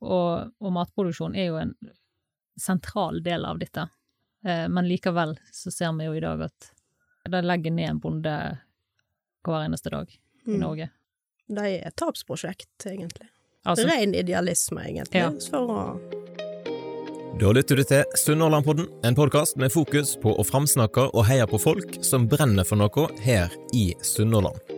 og, og matproduksjon er jo en sentral del av dette. Eh, men likevel så ser vi jo i dag at de legger ned en bonde hver eneste dag i Mm. Norge. Det er et tapsprosjekt, egentlig. Altså, Ren idealisme, egentlig. Ja. For å Da lytter du til Sunnhordlandpodden, en podkast med fokus på å framsnakke og heie på folk som brenner for noe her i Sunnhordland.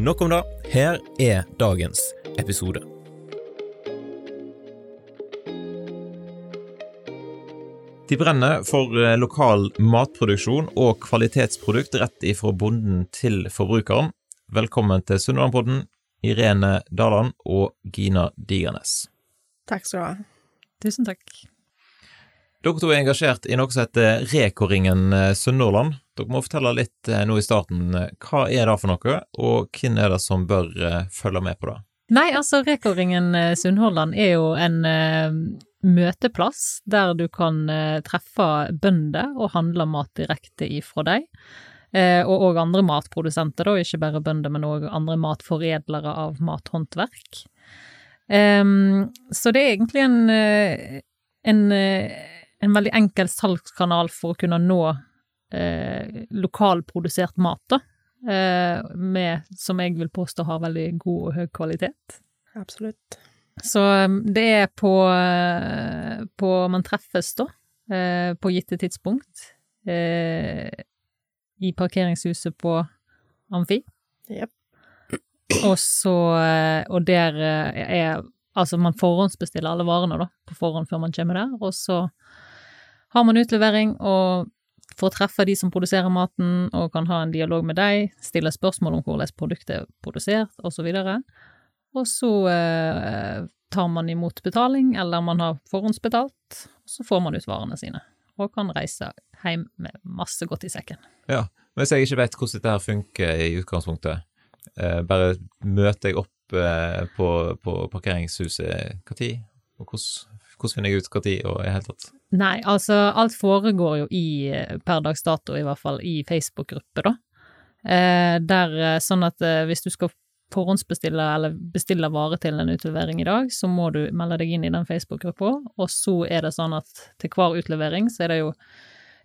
Nok om det. Her er dagens episode. De brenner for eh, lokal matproduksjon og kvalitetsprodukt rett ifra bonden til forbrukeren. Velkommen til Sunnhordlandpodden, Irene Daland og Gina Digernes. Takk skal du ha. tusen takk. Dere to er engasjert i noe som heter Reko-ringen eh, Sunnhordland. Dere må fortelle litt eh, nå i starten. eh, Hva er det for noe, og hvem er det som bør følge med på det? Nei, altså Reko-ringen Sunnhordland er jo en uh, møteplass der du kan uh, treffe bønder og handle mat direkte ifra deg. Uh, og òg andre matprodusenter, da, ikke bare bønder, men òg andre matforedlere av mathåndverk. Um, så det er egentlig en, en, en veldig enkel salgskanal for å kunne nå eh, lokalprodusert mat, da. Eh, med, som jeg vil påstå har veldig god og høy kvalitet. Absolutt. Så um, det er på, eh, på Man treffes, da, eh, på gitte tidspunkt. eh, I parkeringshuset på Amfi. Yep. Og så eh, Og der er Altså, man forhåndsbestiller alle varene, da, på forhånd før man kommer der, og så har man utlevering og får treffe de som produserer maten, og kan ha en dialog med dem, stille spørsmål om hvordan produktet er produsert, videre. Og så eh, tar man imot betaling, eller man har forhåndsbetalt, og så får man ut varene sine, og kan reise hjem med masse godt i sekken. Ja, Hvis jeg ikke vet hvordan dette her funker i utgangspunktet, eh, bare møter jeg opp eh, på, på parkeringshuset når? Og hvordan, hvordan finner jeg ut når og i det hele tatt? Nei, altså, alt foregår jo i, per dags dato i hvert fall, i Facebook-gruppe, da. Eh, der, eh, sånn at eh, hvis du skal forhåndsbestille eller bestille vare til en utlevering i dag, så må du melde deg inn i den Facebook-gruppa, og så er det sånn at til hver utlevering så er det jo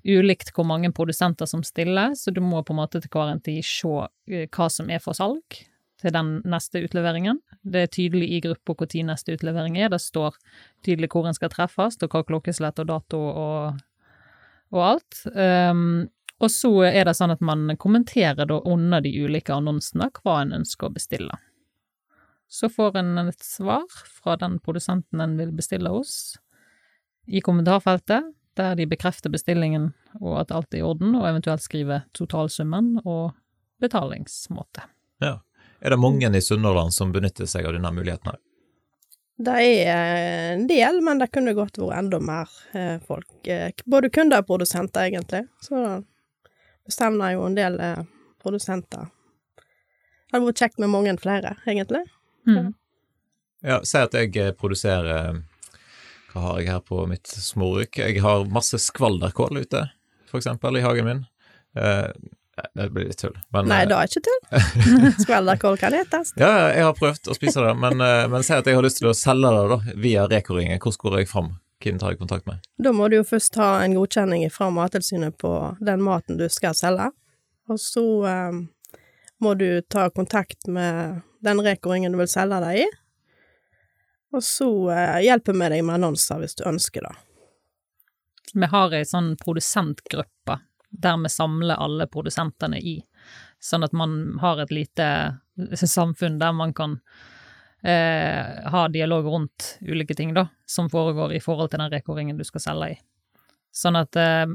ulikt hvor mange produsenter som stiller, så du må på en måte til hver en tid se eh, hva som er for salg til den neste utleveringen. Det er tydelig i gruppa tid neste utlevering er, det står tydelig hvor en skal treffes, og hva klokkeslett og dato og, og alt. Um, og så er det sånn at man kommenterer da under de ulike annonsene hva en ønsker å bestille. Så får en et svar fra den produsenten en vil bestille hos, i kommentarfeltet, der de bekrefter bestillingen og at alt er i orden, og eventuelt skriver totalsummen og betalingsmåte. Ja. Er det mange i Sunnhordland som benytter seg av denne muligheten her? Det er en del, men det kunne godt vært enda mer eh, folk. Eh, både kunder og produsenter, egentlig. Så bestemmer jo en del eh, produsenter. Det hadde vært kjekt med mange flere, egentlig. Mm. Ja, Si at jeg eh, produserer eh, Hva har jeg her på mitt småruk? Jeg har masse skvalderkål ute, for eksempel, i hagen min. Det blir litt tull, men Nei, eh, det er ikke tull. Skvalderkål kan etes. Ja, ja, jeg har prøvd å spise det, men, eh, men si at jeg har lyst til å selge det da, via Reko-ringen. Hvordan går jeg fram? Hvem tar jeg kontakt med? Da må du jo først ha en godkjenning fra Mattilsynet på den maten du skal selge. Og så um, må du ta kontakt med den Reko-ringen du vil selge deg i. Og så uh, hjelper med deg med annonser hvis du ønsker det. Vi har ei sånn produsentgruppe der vi samler alle produsentene i, sånn at man har et lite samfunn der man kan eh, ha dialog rundt ulike ting, da, som foregår i forhold til den rekordringen du skal selge i. Sånn at eh,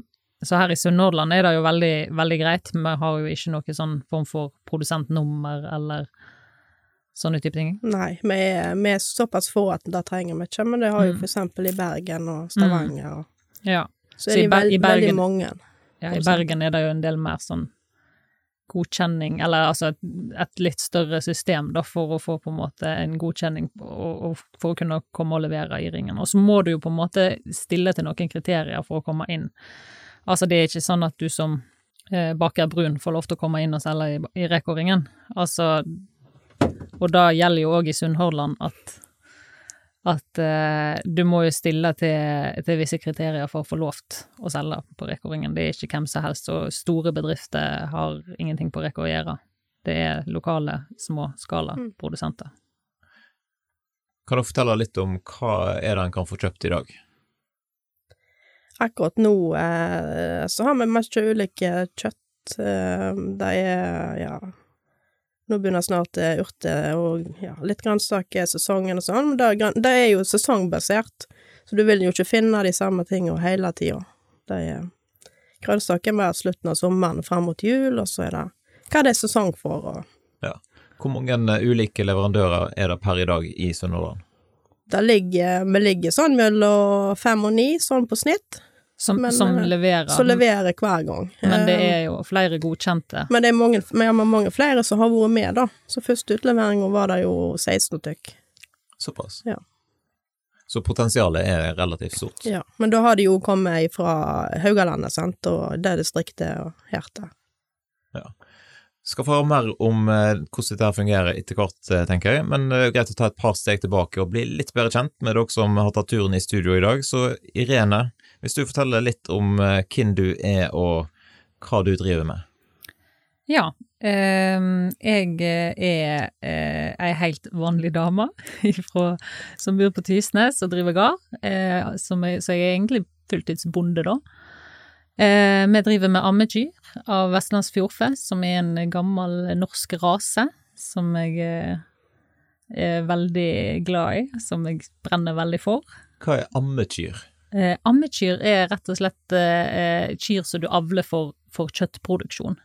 Så her i Sunnhordland er det jo veldig, veldig greit, vi har jo ikke noe sånn form for produsentnummer eller sånne type ting? Nei, vi er, vi er såpass få at det trenger vi ikke, men det har jo Mm. for eksempel i Bergen og Stavanger, og Ja. så Så er i de Ber- i Bergen- veldig mange. Ja I Bergen er det jo en del mer sånn godkjenning, eller altså et, et litt større system da, for å få på en måte en godkjenning og, og for å kunne komme og levere i ringen. Og så må du jo på en måte stille til noen kriterier for å komme inn. Altså det er ikke sånn at du som eh, baker brun får lov til å komme inn og selge i, i Reko-ringen. Altså, og da gjelder jo òg i Sunnhordland at at uh, du må jo stille til, til visse kriterier for å få lov til å selge på Reko-ringen. Det er ikke hvem som helst, og store bedrifter har ingenting på Reko å gjøre. Det er lokale, små skala-produsenter. Kan du fortelle litt om hva er det en kan få kjøpt i dag? Akkurat nå eh, så har vi mye ulike kjøtt. Eh, det er, ja Nå begynner snart urte urter og ja, litt grønnsaker, sesongen og sånn, men det, er det er jo sesongbasert, så du vil jo ikke finne de samme tingene hele tida. Det er grønnsaker mer slutten av sommeren fram mot jul, og så er det hva det er sesong for, og Hvor mange eh, ulike leverandører er det per i dag i Sunnhordland? det ligger, vi ligger sånn mellom fem og ni, sånn på snitt, Som, Men, som eh, leverer. Som leverer hver gang. Men det Eh, er jo flere godkjente. Men det er mange, har mange flere som har vært med, da. Så første utlevering var det jo 16 stykk. Såpass? Ja. Så potensialet er relativt stort? Ja. Men da har de jo kommet fra Haugalandet, sant, og det distriktet og her til. Skal få høre mer om eh, hvordan dette fungerer etter hvert, eh, tenker jeg, men det er greit å ta et par steg tilbake og bli litt bedre kjent med dere som har tatt turen i studio i dag. Så Irene, hvis du forteller litt om eh, hvem du er og hva du driver med. Ja. eh, jeg er eh, ei helt vanlig dame ifra, som bor på Tysnes og driver gard, eh, så jeg er egentlig fulltidsbonde, da. Eh, vi driver med ammekyr av Vestlands fjordfe, som er en gammel norsk rase som jeg eh, er veldig glad i, som jeg brenner veldig for. Hva er ammekyr? Eh, ammekyr er rett og slett eh, kyr som du avler for, for kjøttproduksjon.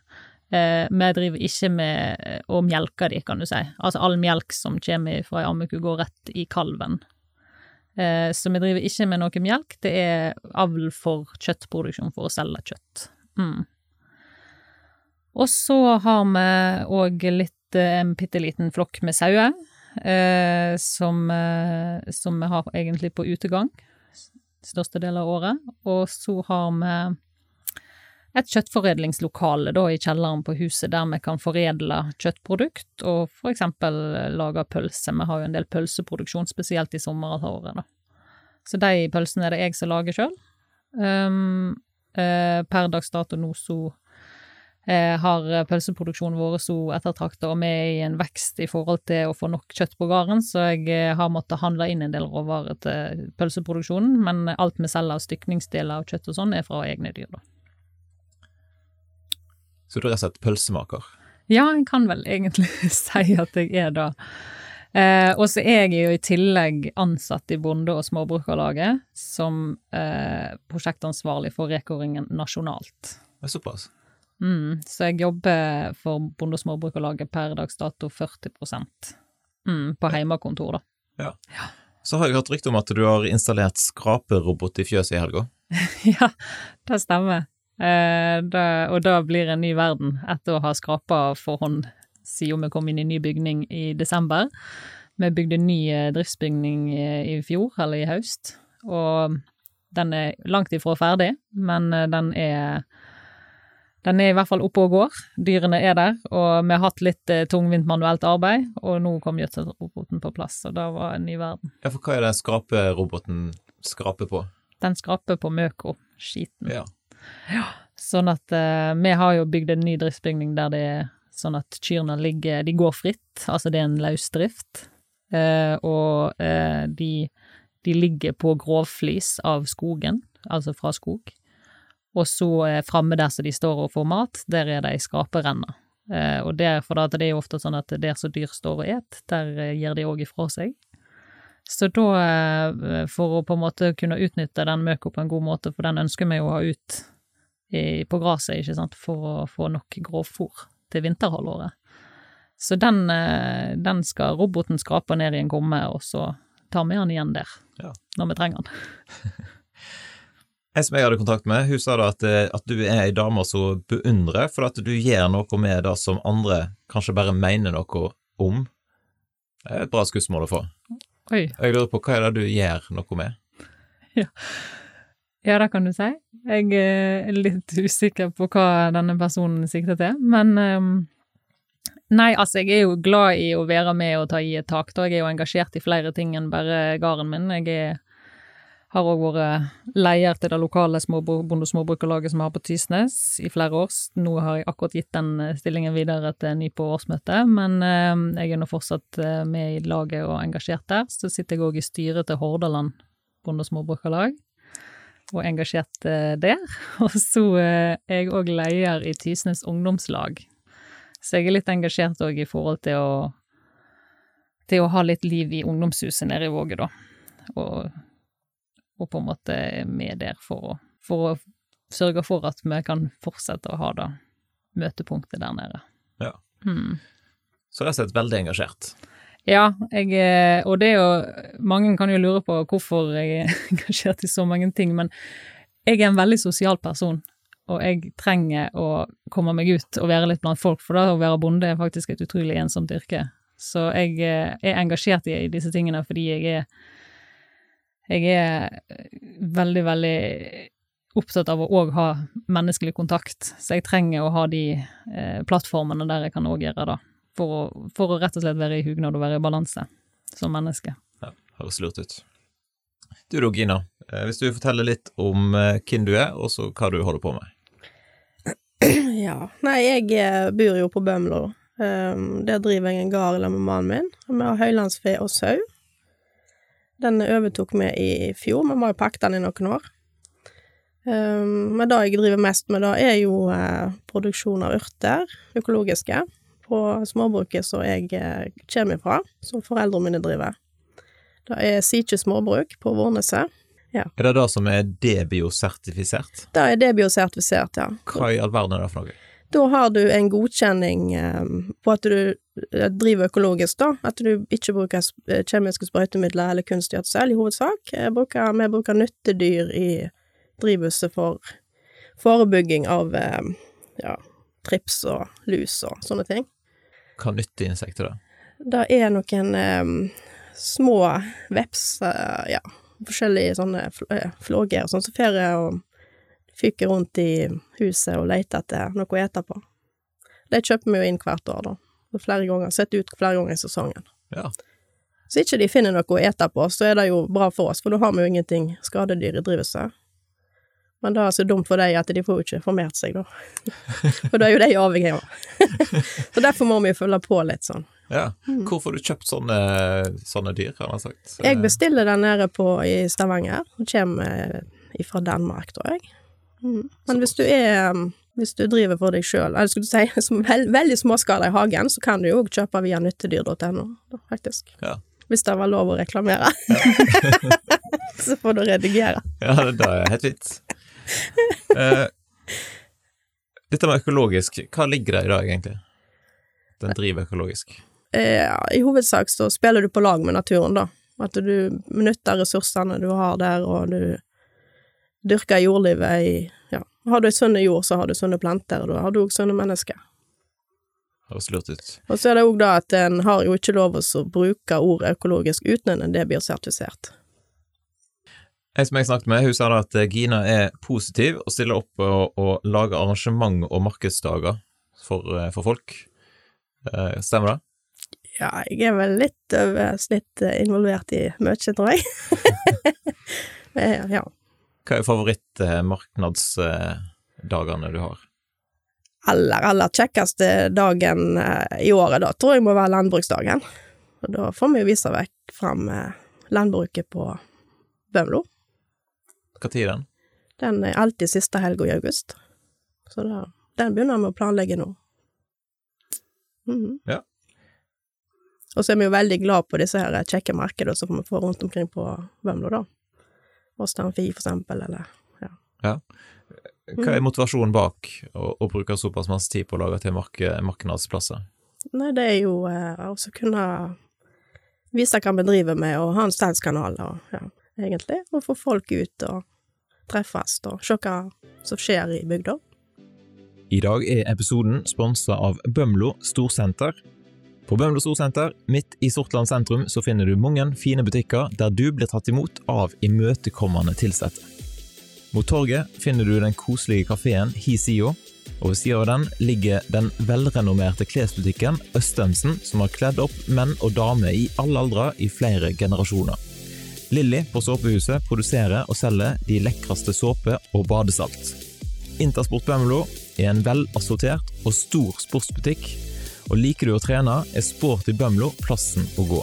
Eh, vi driver ikke med eh, å melke de, kan du si. Altså all melk som kommer fra ei ammeku, går rett i kalven. Eh, så vi driver ikke med noe melk, det er avl for kjøttproduksjon for å selge kjøtt. Mm. Og så har vi òg litt eh, en bitte liten flokk med sauer, eh, som, eh, som vi har egentlig på utegang største del av året. Og så har vi et kjøttforedlingslokale da i kjelleren på huset der vi kan foredle kjøttprodukt og for eksempel lage pølse. Vi har jo en del pølseproduksjon, spesielt i sommerhalvåret, da. Så de pølsene er det jeg som lager sjøl. Um, uh, per dags dato nå så eh, har pølseproduksjonen vår så ettertrakta, og vi er i en vekst i forhold til å få nok kjøtt på gården, så jeg eh, har måttet handle inn en del råvarer til pølseproduksjonen, men alt vi selger av stykningsdeler av kjøtt og sånn, er fra egne dyr, da. Så du er rett og slett pølsemaker? Ja, en kan vel egentlig si at jeg er det. Eh, og så er jeg jo i tillegg ansatt i Bonde- og småbrukarlaget som eh, prosjektansvarlig for Reko-ringen nasjonalt. Det er såpass. Mm, så jeg jobber for Bonde- og småbrukarlaget per dags dato 40 mm, på heimekontor, da. Så har jeg hørt rykte om at du har installert skraperobot i fjøset i helga. ja, det stemmer. Eh, det, og det blir en ny verden etter å ha skrapa for hånd siden vi kom inn i ny bygning i desember. Vi bygde ny eh, driftsbygning eh, i fjor, eller i høst, og den er langt ifra ferdig, men eh, den er den er i hvert fall oppe og går. Dyrene er der, og vi har hatt litt eh, tungvint manuelt arbeid, og nå kom gjødselroboten på plass, og det var en ny verden. Ja, for hva er det skraperoboten skraper på? Den skraper på møk og skiten. Ja. Sånn at eh, vi har jo bygd en ny driftsbygning der det er sånn at kyrne ligger De går fritt, altså det er en løsdrift. Eh, og eh, de, de ligger på grovflis av skogen, altså fra skog. Og så eh, framme der som de står og får mat, der er det ei skraperenne. Eh, og der, for det er jo ofte sånn at der som dyr står og et, der eh, gir de òg ifra seg. Så da, for å på en måte kunne utnytte den møka på en god måte, for den ønsker vi jo å ha ut i, på gresset, ikke sant, for å få nok grovfôr til vinterhalvåret. Så den, den skal roboten skrape ned i en gomme, og så tar vi den igjen der, Ja. når vi trenger den. Ei som jeg hadde kontakt med, hun sa da at, eh, at du er ei dame som beundrer, for at du gjør noe med det som andre kanskje bare mener noe om. Det er et bra skussmål å få. Oi. Jeg lurer på hva er det du gjør noe med? Ja, det kan du si. Jeg er litt usikker på hva denne personen sikter til, men um, Nei, altså, jeg er jo glad i å være med og ta i et tak, da. Jeg er jo engasjert i flere ting enn bare gården min. Jeg er, har òg vært leder til det lokale bonde- og småbrukerlaget som vi har på Tysnes i flere år. Nå har jeg akkurat gitt den eh, stillingen videre til ny på årsmøtet, men ehm, jeg er nå fortsatt eh, med i laget og engasjert der. Så sitter jeg òg i styret til Hordaland bonde- og småbrukerlag og engasjert eh, der. Og så eh, er jeg òg leder i Tysnes ungdomslag. Så jeg er litt engasjert òg i forhold til å til å ha litt liv i ungdomshuset nede i Våge, da. Og, og på en måte er med der for å, for å sørge for at vi kan fortsette å ha det møtepunktet der nede. Ja. Hmm. Så rett og slett veldig engasjert. Ja, jeg, eh, og det er jo Mange kan jo lure på hvorfor jeg er engasjert i så mange ting, men jeg er en veldig sosial person, og jeg trenger å komme meg ut og være litt blant folk, for da å være bonde er faktisk et utrolig ensomt yrke. Så jeg eh, er engasjert i disse tingene fordi jeg er Jeg er veldig, veldig opptatt av å òg ha menneskelig kontakt, så jeg trenger å ha de eh, plattformene der jeg kan òg gjøre det for å, for å rett og slett være i hugnad og være i balanse som menneske. Ja, høres lurt ut. Du da, Gina, eh, hvis du forteller litt om eh, hvem du er, og så hva du holder på med. Ja. Nei, jeg eh, bor jo på Bømlo. Um, der driver jeg en gard sammen med mannen min. Vi har høylandsfe og sau. Den overtok vi i fjor, vi har jo pakket den i noen år. Um, men det jeg driver mest med, da, er jo eh, produksjon av urter, økologiske, på småbruket som jeg eh, kommer fra, som foreldrene mine driver. Det er Sikje småbruk på Vårneset. Er det det som er debiosertifisert? Det er debiosertifisert, ja. Hva i all verden er det for noe? Da har du en godkjenning eh, på at du eh, driver økologisk, da. At du ikke bruker eh, kjemiske sprøytemidler eller kunstgjødsel, i hovedsak. Bruker, vi bruker nyttedyr i drivhuset for forebygging av eh, ja, trips og lus og sånne ting. Hva nytter insekter da? Det er noen eh, små veps, eh, ja, forskjellige sånne fl eh, flåger og sånn, som fer og fyker rundt i huset og leter etter noe å ete på. De kjøper vi jo inn hvert år, da. Og Flere ganger, setter ut flere ganger i sesongen. Ja. Så ikke de finner noe å ete på, så er det jo bra for oss, for da har vi jo ingenting skadedyr i drivhuset. Men det er så dumt for dem at de får jo ikke formert seg, da. For det er jo de avhengige av. Så derfor må vi jo følge på litt sånn. ja. Hvor får du kjøpt sånne, sånne dyr, har man sagt? Jeg bestiller den nede på i Stavanger, Den kommer fra Danmark, tror jeg. Mm. Men hvis du er um, hvis du driver for deg sjøl, eller skulle du si som vel, veldig småskala i hagen, så kan du jo òg kjøpe via nyttedyr.no, faktisk. Ja. Hvis det var lov å reklamere. så får du redigere. Ja, det er helt fint. Uh, dette med økologisk, hva ligger det i dag, egentlig? Den driver økologisk. Eh, I hovedsak så spiller du på lag med naturen, da. At du benytter ressursene du har der, og du dyrker jordlivet i Ja, har du ei sunn jord, så har du sunne planter, og da har du òg sunne mennesker. Høres lurt ut. Og så er det òg da at en har jo ikke lov å bruke ordet økologisk uten at det blir sertifisert. En som jeg snakket med, hun sa da at Gina er positiv og stiller opp og, og lager arrangement og markedsdager for, eh, for folk. Eh, Stemmer det? Ja, jeg er vel litt over snitt eh, involvert i mye, tror jeg. Men, ja. Hva er favorittmarknadsdagene du har? Aller, aller kjekkeste dagen eh, i året, da tror jeg må være landbruksdagen. Og da får vi vise vekk fram eh, landbruket på Bømlo. Tid er den? Den er alltid siste helga i august. Så da, den begynner vi å planlegge nå. Mhm. Ja. Og så er vi jo veldig glad på disse her kjekke markedene som vi får rundt omkring på Bømlo, da. Åstan Fi, for eksempel, eller Hva er motivasjonen bak å, å bruke såpass masse tid på å lage til mark markedsplasser? Nei, det er jo eh, også kunne vise hva vi driver med, og ha en statskanal, og ja, egentlig. Og få folk ut og treffes og se hva som skjer i bygda. I dag er episoden sponsa av Bømlo Storsenter. På Bømlo Storsenter, midt i Sortland sentrum, så finner du mange fine butikker der du blir tatt imot av imøtekommende ansatte. Mot torget finner du den koselige kafeen Hisio, og ved siden av den ligger den velrenommerte klesbutikken Østemsen, som har kledd opp menn og damer i alle aldre i flere generasjoner. Lilly på Såpehuset produserer og selger de lekreste såpe og badesalt. Intersport Bømlo er en velassortert og stor sportsbutikk, og liker du å trene, er Sporty Bømlo plassen å gå.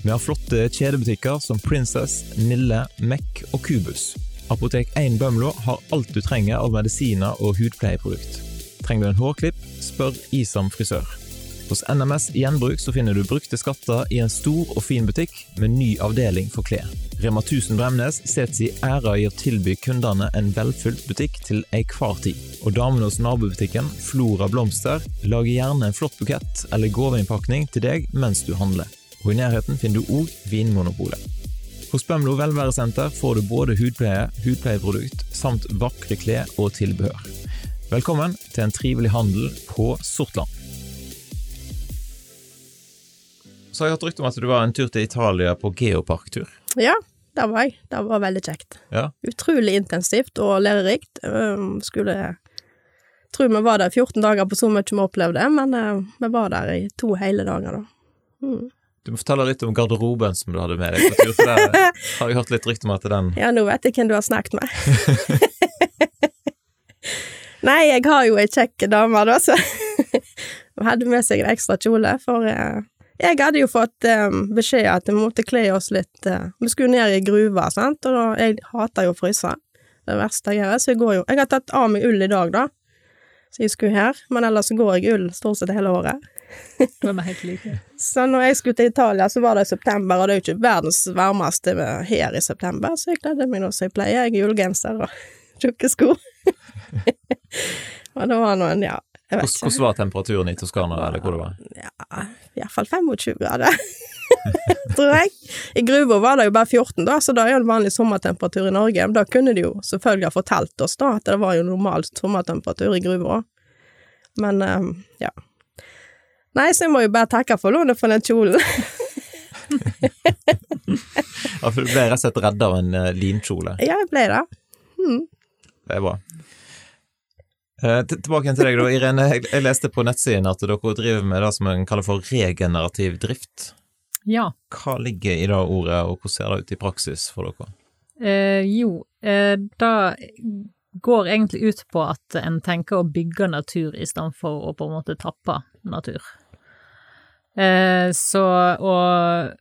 Vi har flotte kjedebutikker som Princess, Nille, Mek og Kubus. Apotek 1 Bømlo har alt du trenger av medisiner og hudpleieprodukt. Trenger du en hårklipp, spør Isam frisør. Hos NMS Gjenbruk så finner du brukte skatter i en stor og fin butikk med ny avdeling for klær. Rema 1000 Bremnes setter sin ære i å tilby kundene en velfylt butikk til enhver tid. Og damene hos nabobutikken Flora Blomster lager gjerne en flott bukett eller gaveinnpakning til deg mens du handler. Og i nærheten finner du òg Vinmonopolet. Hos Bømlo velværesenter får du både hudpleie, hudpleieprodukt samt vakre klær og tilbehør. Velkommen til en trivelig handel på Sortland. Så har jeg hørt rykte om at du var en tur til Italia på geoparktur. Ja, der var jeg. Det var veldig kjekt. Ja. Utrolig intensivt og lærerikt. Um, skulle tro vi var der 14 dager på så mye vi opplevde, men uh, vi var der i to hele dager, da. Mm. Du må fortelle litt om garderoben som du hadde med deg på tur, for der har jeg hørt litt rykte om at den Ja, nå vet jeg hvem du har snakket med. Nei, jeg har jo ei kjekk dame, da, så Hun hadde med seg en ekstra kjole, for uh, jeg hadde jo fått um, beskjed at vi måtte kle oss litt uh, Vi skulle ned i gruva, sant, og da, jeg hater jo å fryse. Det er verste jeg gjør, så jeg går jo Jeg har tatt av meg ull i dag, da, så jeg skulle her, men ellers går jeg ull stort sett hele året. Det var helt like. Så når jeg skulle til Italia, så var det i september, og det er jo ikke verdens varmeste her i september, så jeg kledde meg nå som jeg pleier, jeg er ullgenser og tjukke sko. og det var noen, ja, jeg vet ikke. Hvordan var temperaturen i Toskana, eller hvor det var? Ja, hvert fall 25 grader, tror jeg. I gruva var det jo bare 14, da, så da er jo en vanlig sommertemperatur i Norge. Men da kunne de jo selvfølgelig ha fortalt oss da, at det var jo normal sommertemperatur i gruva. Men, um, ja. Nei, så jeg må jo bare takke for lånet for den kjolen. Ja, for du ble rett og slett redd av en uh, linkjole. ja, jeg ble det. Mm. Det er bra. Eh, til- tilbake til deg, da. Irene. Jeg, leste på nettsiden at dere driver med det som en kaller for regenerativ drift. Ja. Hva ligger i det ordet, og hvordan ser det ut i praksis for dere? Eh, jo, eh, det går egentlig ut på at en tenker å bygge natur istedenfor å på en måte tappe natur. Eh, så, og,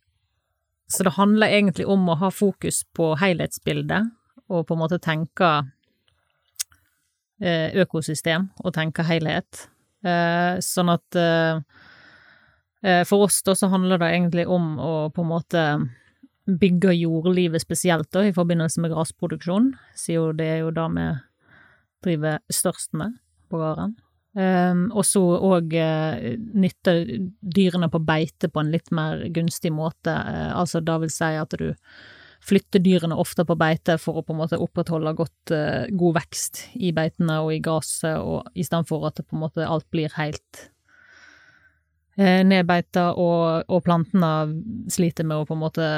så det handler egentlig om å ha fokus på helhetsbildet, og på en måte tenke økosystem og tenke helhet. Eh, sånn at eh, eh, for oss da så handler det egentlig om å på en måte bygge jordlivet spesielt da, i forbindelse med grasproduksjon, siden det er jo det vi driver størst med på gården. Um, og så òg uh, nytte dyrene på beite på en litt mer gunstig måte, uh, altså det vil si at du flytter dyrene ofte på beite for å på en måte opprettholde godt, uh, god vekst i beitene og i gresset, og istedenfor at det på en måte alt blir helt uh, nedbeita og, og plantene sliter med å på en måte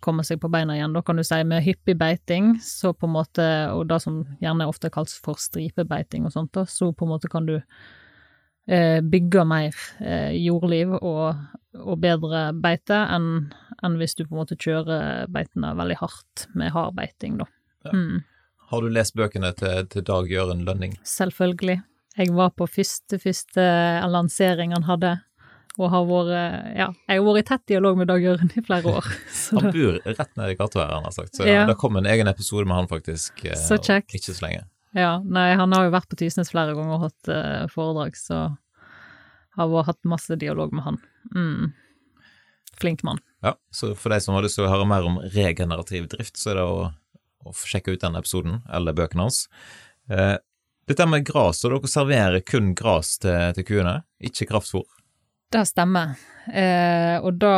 komme seg på beina igjen, da kan du si, med hyppig beiting, så på en måte, og det som gjerne ofte kalles for stripebeiting og sånt, da, så på en måte kan du eh, bygge mer eh, jordliv og, og bedre beite enn enn hvis du på en måte kjører beitene veldig hardt med hard beiting, da. Ja. Mm, Har du lest bøkene til, til Dag Jøren Lønning? selvfølgelig. Jeg var på første, første lansering han hadde, og har vært, ja, jeg har vært i tett dialog med Dag Jøren i flere år. Han bor rett nede i gata her, han har sagt, så Ja. det kom en egen episode med han faktisk eh, Så kjekt. ikke så lenge. Ja, nei, han har jo vært på Tysnes flere ganger og hatt eh, foredrag, så har vi hatt masse dialog med han. Mm. Flink mann. Ja, så for deg som har lyst til å høre mer om regenerativ drift, så er det å, å sjekke ut den episoden, eller bøkene hans. Eh, dette med gras, så dere serverer kun gras til, til kuene, ikke kraftfôr? Det stemmer. Eh, og da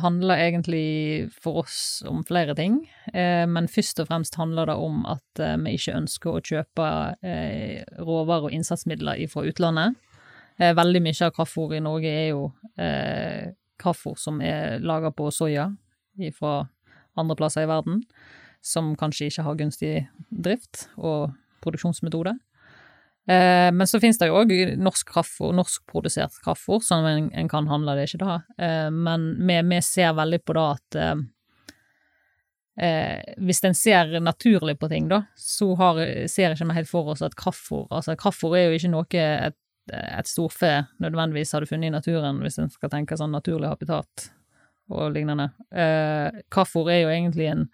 handler egentlig for oss om flere ting. Eh, men først og fremst handler det om at eh, vi ikke ønsker å kjøpe eh, råvarer og innsatsmidler fra utlandet. Eh, veldig mye av kraftfôr i Norge er jo eh, kraftfôr som er laga på soya fra andre plasser i verden, som kanskje ikke har gunstig drift og produksjonsmetode. Eh, men så finnes det jo òg norsk kraftfôr, norskprodusert kraftfôr, som en, en, kan handle, det ikke det. Eh, men vi, vi, ser veldig på det at eh, eh hvis en ser naturlig på ting, da, så har, ser ikke vi helt for oss at kraftfôr Altså, kraftfôr er jo ikke noe et, et storfe nødvendigvis hadde funnet i naturen, hvis en skal tenke sånn naturlig habitat og lignende. Eh, kraftfôr er jo egentlig en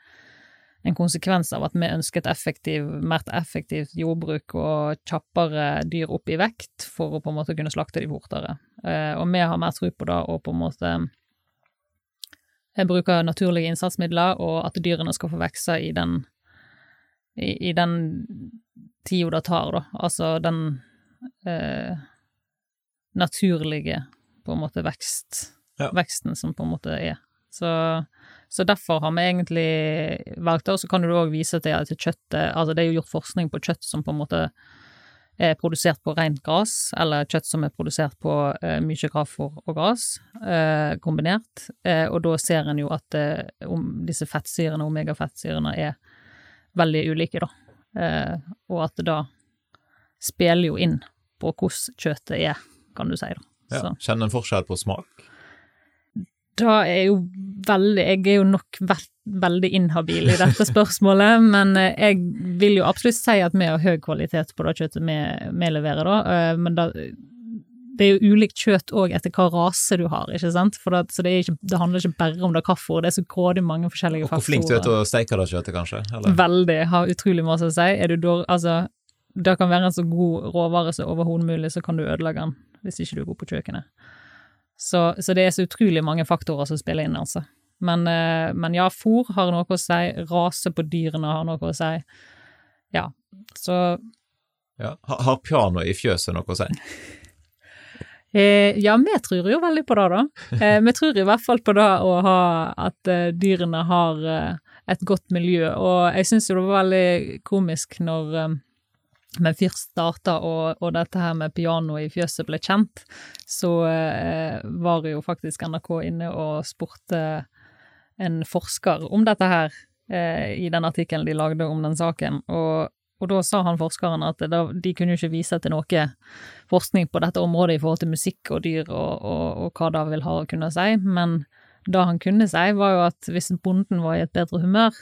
en konsekvens av at vi ønsker et effektiv, mer effektivt jordbruk og kjappere dyr opp i vekt for å på en måte kunne slakte de fortere. Eh, og vi har mer tro på det å på en måte eh, bruke naturlige innsatsmidler, og at dyrene skal få vokse i den i, i den tida det tar, da. Altså den eh, naturlige, på en måte, vekst, ja. veksten som på en måte er. Så så derfor har vi egentlig valgt det. Og så kan du òg vise til at kjøttet Altså, det er jo gjort forskning på kjøtt som på en måte er produsert på rent gress, eller kjøtt som er produsert på eh, mye kraftfôr og gress eh, kombinert. Eh, og da ser en jo at eh, om disse fettsyrene, omega-fettsyrene, er veldig ulike, da. Eh, og at det da spiller jo inn på hvordan kjøttet er, kan du si, da. Ja, Kjenner en forskjell på smak? Da er jo veldig Jeg er jo nok veldig inhabil i dette spørsmålet, men eh, jeg vil jo absolutt si at vi har høy kvalitet på det kjøttet vi, vi leverer, da. Eh, men da, det er jo ulikt kjøtt òg etter hva rase du har, ikke sant. Det, så det, ikke, det, handler ikke bare om det kaffeordet, det er så grådig mange forskjellige faktorer. Og hvor flink du er til å steike det kjøttet, kanskje? Eller? Veldig. Har utrolig masse å si. Er du dår, Altså, det kan være en så god råvare som overhodet mulig, så kan du ødelegge den hvis ikke du er god på kjøkkenet. Så, så, det er så utrolig mange faktorer som spiller inn, altså. Men, eh, men ja, fôr har noe å si, rase på dyrene har noe å si. Ja, så ja. Har piano i fjøset noe å si? Eh, ja, vi tror jo veldig på det, da. Eh, vi tror i hvert fall på det å ha at eh, dyrene har eh, et godt miljø, og jeg syns jo det var veldig komisk når eh, men først starta og, og, dette her med piano i fjøset ble kjent, så eh, var jo faktisk NRK inne og spurte en forsker om dette her eh, i den artikkelen de lagde om den saken. Og, og da sa han forskeren at da, de kunne jo ikke vise til noe forskning på dette området i forhold til musikk og dyr og, og hva det vil ha å kunne si, men det han kunne si, var jo at hvis bonden var i et bedre humør,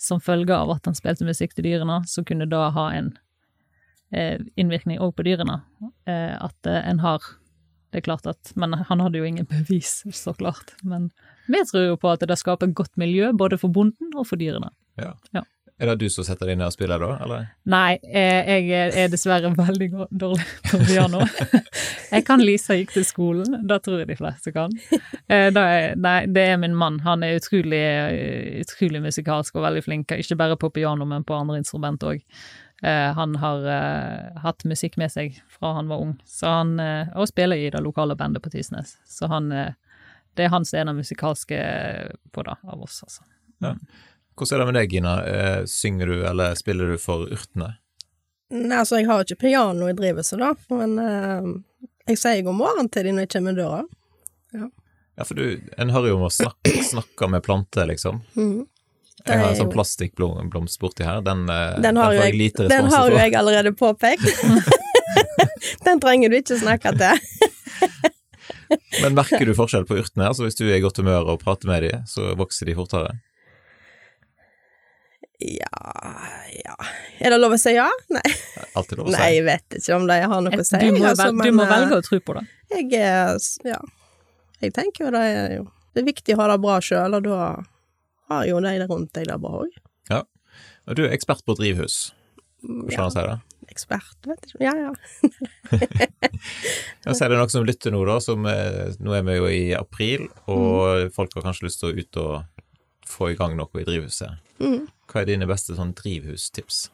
som følge av at han spilte musikk til dyrene, så kunne det ha en innvirkning òg på dyrene. Eh, at eh, en har Det er klart at Men han hadde jo ingen bevis, så klart. Men vi tror jo på at det skaper et godt miljø både for bonden og for dyrene. Ja. ja. Er det du som setter deg ned og spiller da, eller? Nei, jeg er dessverre veldig dårlig på piano. Jeg kan Lisa gikk til skolen, det tror jeg de fleste kan. Er, nei, det er min mann. Han er utrolig, utrolig musikalsk og veldig flink, ikke bare på piano, men på andre instrumenter òg. Eh, han har uh, hatt musikk med seg fra han var ung, så han, uh, og spiller i det lokale bandet på Tysnes. Så han, det er hans ene musikalske på det, av oss, altså. Ja. Hvordan er det med deg, Gina? synger du, eller spiller du for urtene? Nei, altså, jeg har ikke piano i drivhuset, da, men jeg sier god morgen til dem når jeg kommer i døra. Ja. ja, for du, en hører jo om å snakke, snakke med planter, liksom. Mm. Jeg har en sånn plastikkblomst borti her. Den, eh, den, har, jeg, jeg den har jo jeg allerede påpekt. den trenger du ikke snakke til. Men merker du forskjell på urtene? Altså Hvis du er i godt humør og prater med dem, så vokser de fortere? Ja ja Er det lov å si ja? Nei. Alltid lov å si. Nei, jeg vet ikke om de har noe å si. Du må, altså, men, du må velge å tro på det. Jeg er Ja. Jeg tenker jo det er jo Det er viktig å ha det bra sjøl, og da har jo de rundt deg der bra òg. Ja. Og du er ekspert på drivhus, hvordan ja. si det? Ekspert, vet ikke Ja, ja. ja, så er det noen som lytter nå, da, som Nå er vi jo i april, og mm. folk har kanskje lyst til å ut og få i gang noe i drivhuset. Mm. Hva er dine beste sånn drivhustips?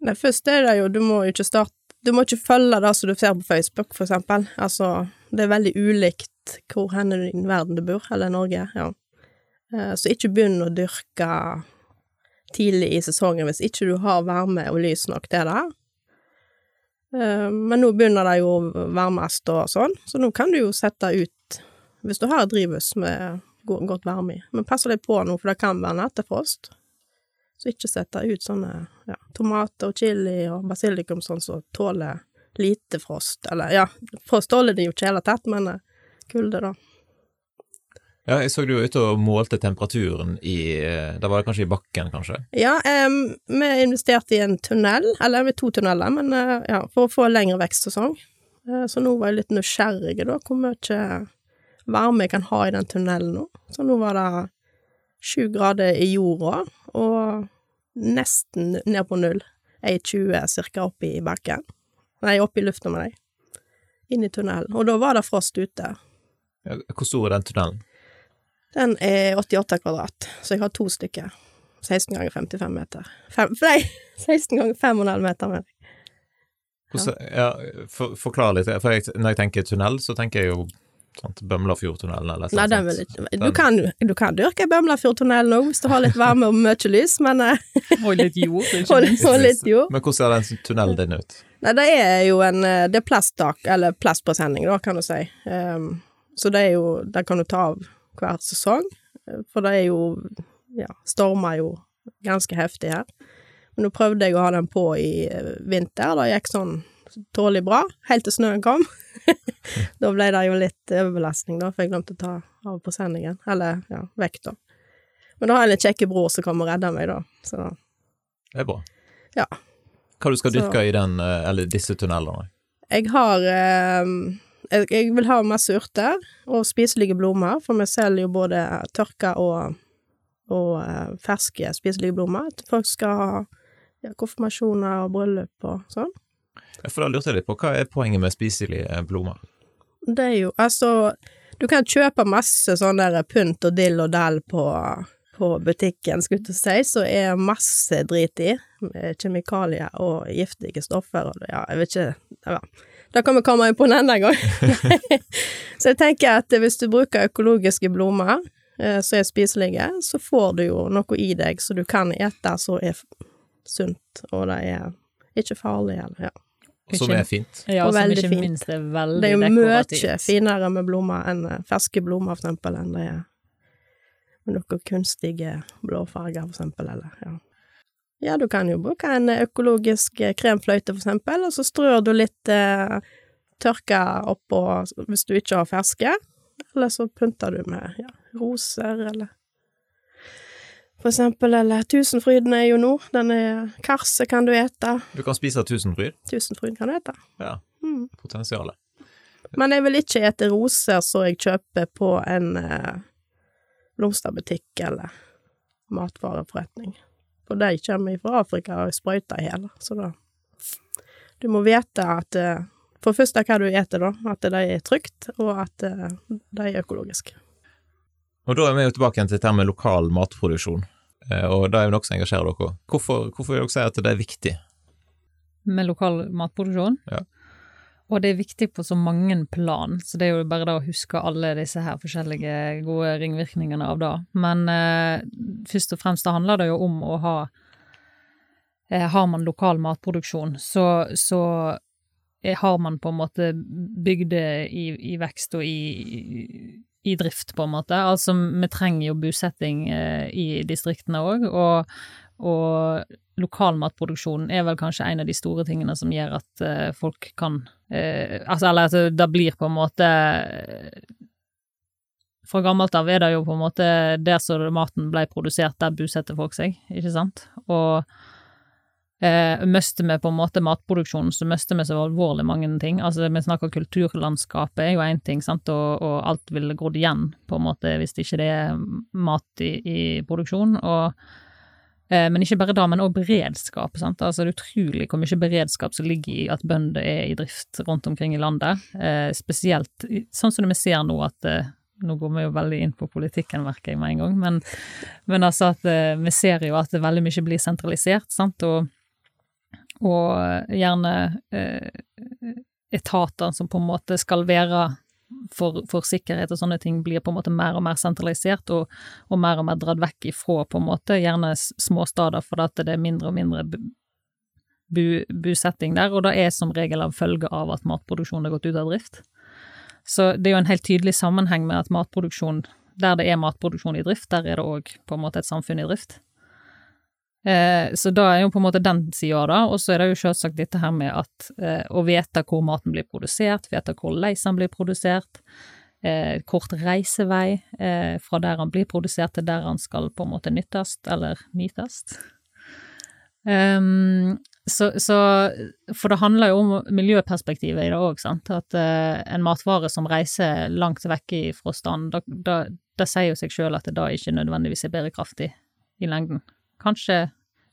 Det første er det jo, du må ikke starte Du må ikke følge det som du ser på Facebook, for eksempel. Altså, det er veldig ulikt hvor hen i verden du bor, eller Norge, ja. Eh, så ikke begynn å dyrke tidlig i sesongen hvis ikke du har varme og lys nok til det. Eh, men nå begynner det jo varmest og sånn, så nå kan du jo sette ut hvis du har et drivhus med godt varme i. Men pass litt på nå, for det kan være nattefrost. Så ikke sette ut sånne ja, tomater og chili og basilikum sånn som tåler lite frost. Eller ja, frost tåler de jo ikke i det hele tatt, men eh, kulde, da. Ja, jeg så du var ute og målte temperaturen i eh, Da var det kanskje i bakken, kanskje? Ja, um, vi investerte i en tunnel, eller med to tunneler, men uh, ja, for å få lengre vekstsesong. Uh, så nå var jeg litt nysgjerrig, da, hvor mye varme jeg kan ha i den tunnelen nå. Så nå var det sju grader i jorda, og nesten ned på null. 1,20 cirka i bakken. Nei, oppe i lufta med deg. Inn i tunnelen. Og da var det frost ute. Ja, hvor stor er den tunnelen? Den er 88 kvadrat, så jeg har to stykker. 16 ganger 55 meter. Fem, nei, 16 ganger 5,5 meter med deg. Hvordan, ja, for, forklar litt, for jeg, når jeg tenker tunnel, så tenker jeg jo sant, Bømlafjordtunnelen eller noe sånt. Litt, Du kan, du kan dyrke Bømlafjordtunnelen òg, hvis du har litt varme og mye lys, men eh, Og litt jord, ikke minst. og litt jord. Men hvordan ser den tunnelen din ut? Nei, det er jo en eh, Det er plasttak, eller plastpresenning, da, kan du si. Um, så det er jo Det kan du ta av hver sesong, for det er jo Ja, stormer jo ganske heftig her. Men nå prøvde jeg å ha den på i eh, vinter, det gikk sånn tålelig bra, helt til snøen kom. da ble det jo litt overbelastning, da, for jeg glemte å ta av på sendingen, Eller, ja, vekk, da. Men da har jeg en kjekke bror som kommer og redder meg, da. Så Det er bra. Ja. Hva du skal Så- dyrke i den, eh, eller disse tunnelene? Jeg har eh, jeg, vil ha masse urter og spiselige blomster, for vi selger jo både tørka og, og eh, ferske spiselige blomster. Folk skal ha ja, konfirmasjoner og bryllup og sånn. For da lurte jeg litt på, hva er poenget med spiselige blomster? Det er jo Altså, du kan kjøpe masse sånn der pynt og dill og dall på, på butikken, skulle jeg si, så er masse drit i. med Kjemikalier og giftige stoffer og ja, jeg vet ikke ja. Da kan vi komme inn på en annen gang. så jeg tenker at hvis du bruker økologiske blomster eh, som er spiselige, så får du jo noe i deg så du kan ete som er sunt, og det er ikke farlig, eller ja. Som er fint. Ja, Og som veldig ikke fint. minst er veldig Det er jo mye finere med blomster enn eh, ferske blomster, for eksempel, enn det er med noen kunstige blåfarger, for eksempel, eller ja. Ja, du kan jo bruke en økologisk eh, kremfløyte, for eksempel, og så strør du litt eh, tørka oppå hvis du ikke har ferske, eller så pynter du med ja, roser, eller for eksempel, eller tusenfryden er jo nå, den er karse kan du ete, Du kan spise tusenfryd. tusenfryd kan du ete. Ja, Mm. potensialet. Men jeg vil ikke ete roser som jeg kjøper på en eh, blomsterbutikk eller matvareforretning. For de kommer fra Afrika og sprøyter i hjel, så da Du må vite at eh, For det hva du eter, da. At det er trygt, og at det er økologisk. Og da er vi jo tilbake igjen til dette med lokal matproduksjon, Eh, og det er jo noe som engasjerer dere. Hvorfor, hvorfor vil dere si at det er viktig? Med lokal matproduksjon. Ja. Og det er viktig på så mange plan, så det er jo bare det å huske alle disse her forskjellige gode ringvirkningene av det. Men eh, først og fremst det handler det jo om å ha eh, Har man lokal matproduksjon, så, så eh, har man på en måte bygder i, i vekst og i, i drift, på en måte. Altså, vi trenger jo bosetting eh, i distriktene òg, og, og lokal matproduksjon er vel kanskje en av de store tingene som gjør at uh, folk kan uh, Altså, eller at altså, det blir på en måte eh, Fra gammelt av er det jo på en måte der som maten ble produsert, der bosetter folk seg, ikke sant? Og uh, mister vi på en måte matproduksjonen, så mister vi så alvorlig mange ting. Altså, vi snakker kulturlandskapet er jo én ting, sant, og, og alt ville grodd igjen, på en måte, hvis ikke det er mat i, i produksjon. og Men ikke bare da, men også beredskap. Sant? Altså, det er utrolig hvor mye beredskap som ligger i at bønder er i drift rundt omkring i landet. Eh, spesielt sånn som vi ser nå at eh, Nå går vi jo veldig inn på politikken, merker jeg med en gang, men, men altså at eh, vi ser jo at veldig mye blir sentralisert, sant, og, og gjerne eh, etater som på en måte skal være for, for, sikkerhet og sånne ting blir på en måte mer og mer sentralisert, og, og mer og mer dratt vekk ifra på en måte gjerne småstader, for at det er mindre og mindre bu, busetting der, og det er som regel av følge av at matproduksjonen har gått ut av drift. Så det er jo en helt tydelig sammenheng med at matproduksjon, der det er matproduksjon i drift, der er det òg på en måte et samfunn i drift. Eh, så da er jo på en måte den sida, da, og så er det jo selvsagt dette her med at eh, å vite hvor maten blir produsert, vite hvordan den blir produsert, eh, kort reisevei eh, fra der han blir produsert til der han skal på en måte nyttes, eller nytes. Um, så, så, For det handler jo om miljøperspektivet i det òg, sant. At uh, en matvare som reiser langt vekk fra stand, det sier jo seg sjøl at det da ikke nødvendigvis er bærekraftig i lengden. Kanskje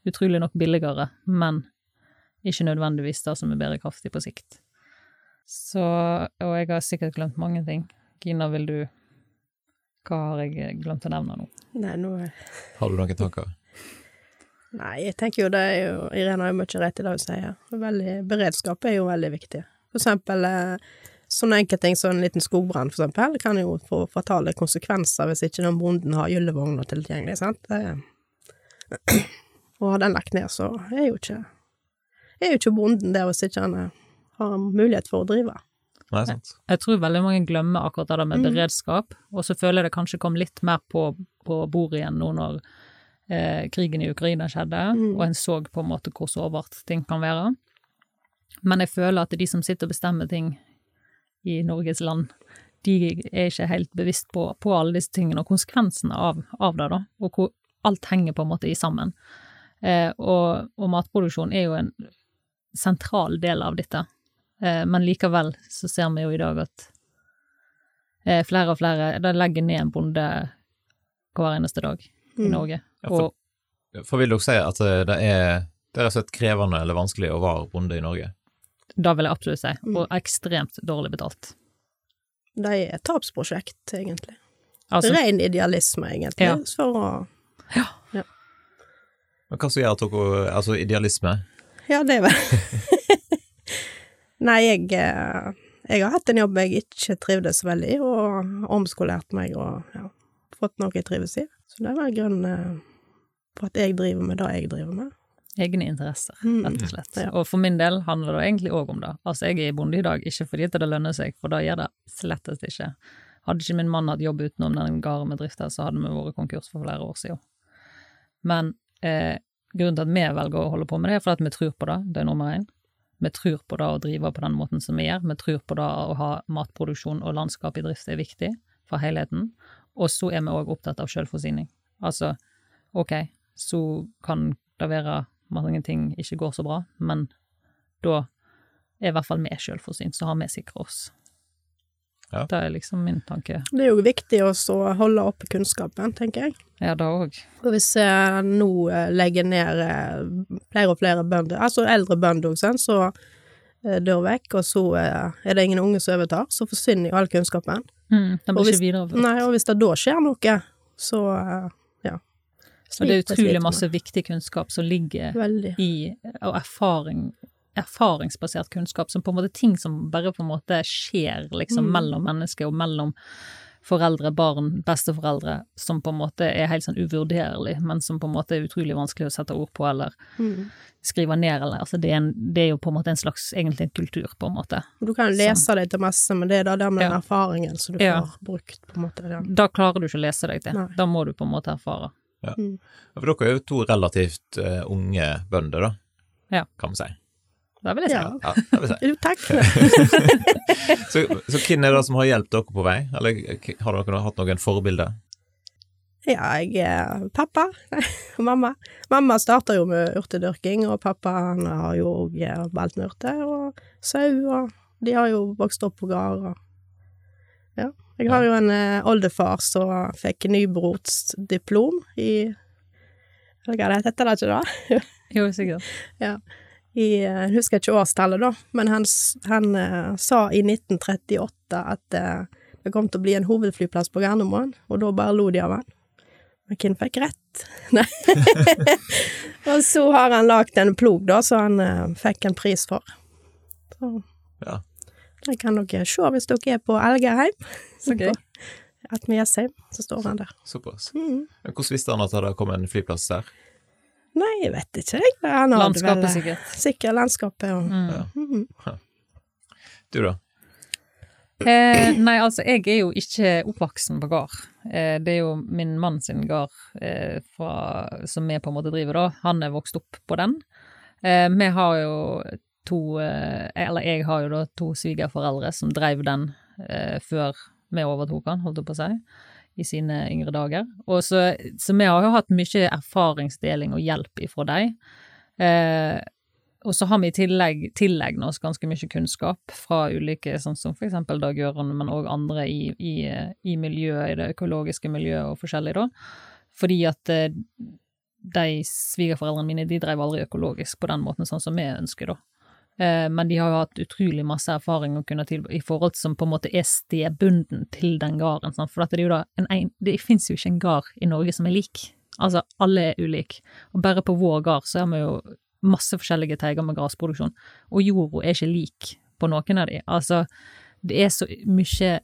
utrolig nok billigere, men ikke nødvendigvis det som er bærekraftig på sikt. Så Og jeg har sikkert glemt mange ting. Gina, vil du Hva har jeg glemt å nevne nå? Nei, nå Har du noen tanker? Nei, jeg tenker jo det er jo Irene har jo mye rett i det hun sier. Veldig, beredskap er jo veldig viktig. For eksempel sånne sånne enkeltting som en liten skogbrann, for eksempel, kan jo få fatale konsekvenser hvis ikke den bonden har gyllevogna tilgjengelig, sant. Det, og har den lagt ned, så er jo ikke er jo ikke bonden der hvis ikke han har mulighet for å drive. Nei, sant. Jeg, jeg tror veldig mange glemmer akkurat det med mm. beredskap, og så føler jeg det kanskje kom litt mer på, på bordet igjen nå når eh, krigen i Ukraina skjedde, mm. og en så på en måte hvor sårbart ting kan være. Men jeg føler at de som sitter og bestemmer ting i Norges land, de er ikke helt bevisst på, på alle disse tingene og konsekvensene av, av det, da, og hvor alt henger på en måte i sammen. Eh, og, og, matproduksjon er jo en sentral del av dette, eh, men likevel så ser vi jo i dag at eh, flere og flere de legger ned en bonde hver eneste dag i mm. Norge. Ja, for, for, vil dere si at eh, det er, det er rett og slett krevende eller vanskelig å være bonde i Norge? Det vil jeg absolutt si, mm. og ekstremt dårlig betalt. Det er et tapsprosjekt, egentlig. Altså, Ren idealisme, egentlig, ja. for å ja. ja. Men hva som gjør at dere Altså idealisme? Ja, det er vel Nei, jeg, eh, jeg har hatt en jobb jeg ikke trivdes veldig i, og omskolert meg og ja, fått noe jeg trives i. Så det var grunnen På for at jeg driver med det jeg driver med. Egne interesser, mm. rett og slett. Og for min del handler det egentlig òg om det. Altså, jeg er i bonde i dag, ikke fordi det lønner seg, for det gjør det slettest ikke. Hadde ikke min mann hatt jobb utenom den gården vi drifter, så hadde vi vært konkurs for flere år siden. Men eh, grunnen til at vi velger å holde på med det, er fordi at vi tror på det, det er nummer én. Vi tror på det å drive på den måten som vi gjør, vi tror på det å ha matproduksjon og landskap i drift er viktig for helheten. Og så er vi òg opptatt av selvforsyning. Altså, ok, så kan det være mange ting ikke går så bra, men da er i hvert fall vi selvforsynt, så har vi sikra oss. Ja. Det er liksom min tanke. Det er jo viktig å holde oppe kunnskapen, tenker jeg. Ja, det òg. Og hvis jeg nå eh, legger ned eh, flere og flere bønder, altså eldre bønder, så eh, dør vekk, og så er det ingen unge som overtar, så forsvinner jo all kunnskapen. Mm, den blir ikke videreført. Nei, og hvis det da skjer noe, så ja. Og det er utrolig masse viktig kunnskap som ligger Veldig. i, og erfaring erfaringsbasert kunnskap, som på en måte ting som bare på en måte skjer liksom mm. mellom mennesker og mellom foreldre, barn, besteforeldre, som på en måte er helt sånn uvurderlig, men som på en måte er utrolig vanskelig å sette ord på eller mm. skrive ned, eller altså det er, en, det er, jo på en måte en slags egentlig en kultur, på en måte. Du kan lese deg til masse, men det er da det med ja. den erfaringen som du ja. får brukt, på en måte. Ja. Da klarer du ikke å lese deg til, Nei. da må du på en måte erfare. Ja. Mm. For dere er jo to relativt uh, unge bønder, da, ja. kan vi si. Det vil jeg si. Ja, Ja, vil si. Takk. så, så hvem er det som har hjulpet dere på vei, eller har dere hatt noen forbilder? Ja, jeg er pappa og mamma. Mamma starta jo med urtedyrking, og pappa han har jo òg valgt med urter og sau, og de har jo vokst opp på gard og Ja. Jeg har jo en eh, oldefar som fikk nybrotsdiplom i Eller hva det heter det ikke da? jo, sikkert. Ja i Jeg husker ikke årstallet, da, men han, han uh, sa i 1938 at uh, det kom til å bli en hovedflyplass på Gardermoen, og da bare lo de av han. Men hvem fikk rett? Nei. og så har han lagd en plog, da, som han uh, fikk en pris for. Så ja. Det kan dere se hvis dere er på Elgeheim. At Ok. Jessheim, så står han der. Såpass. Mm. Hvordan visste han at det hadde kommet en flyplass der? Nei, jeg vet ikke, jeg. Landskapet, vel- sikkert. Sikkert landskapet og Mm. Ja. Mhm. Du, da? Eh, nei, altså, jeg er jo ikke oppvoksen på gård. Eh, det er jo min mann sin gård eh, fra, som vi på en måte driver, da. Han er vokst opp på den. Eh, vi har jo to eh, Eller jeg har jo da to svigerforeldre som drev den eh, før vi overtok han, holdt jeg på å si, i sine yngre dager. Og så, så vi har jo hatt mye erfaringsdeling og hjelp ifra dem. Eh, og så har vi i tillegg tilegnet oss ganske mye kunnskap fra ulike, sånn som for eksempel Dag Gøran, men òg andre i, i, i miljøet, i det økologiske miljøet og forskjellig, da. Fordi at eh, de svigerforeldrene mine, de drev aldri økologisk på den måten, sånn som vi ønsker, da. Eh, Men de har jo hatt utrolig masse erfaring å kunne tilby i forhold som på en måte er stedbunden til den gården. sant? For det en, det fins jo ikke en gard i Norge som er lik. Altså, alle er ulike. Og bare på vår gard så har vi jo masse forskjellige teiger med grasproduksjon, og jorda er ikke lik på noen av de. Altså, det er så mye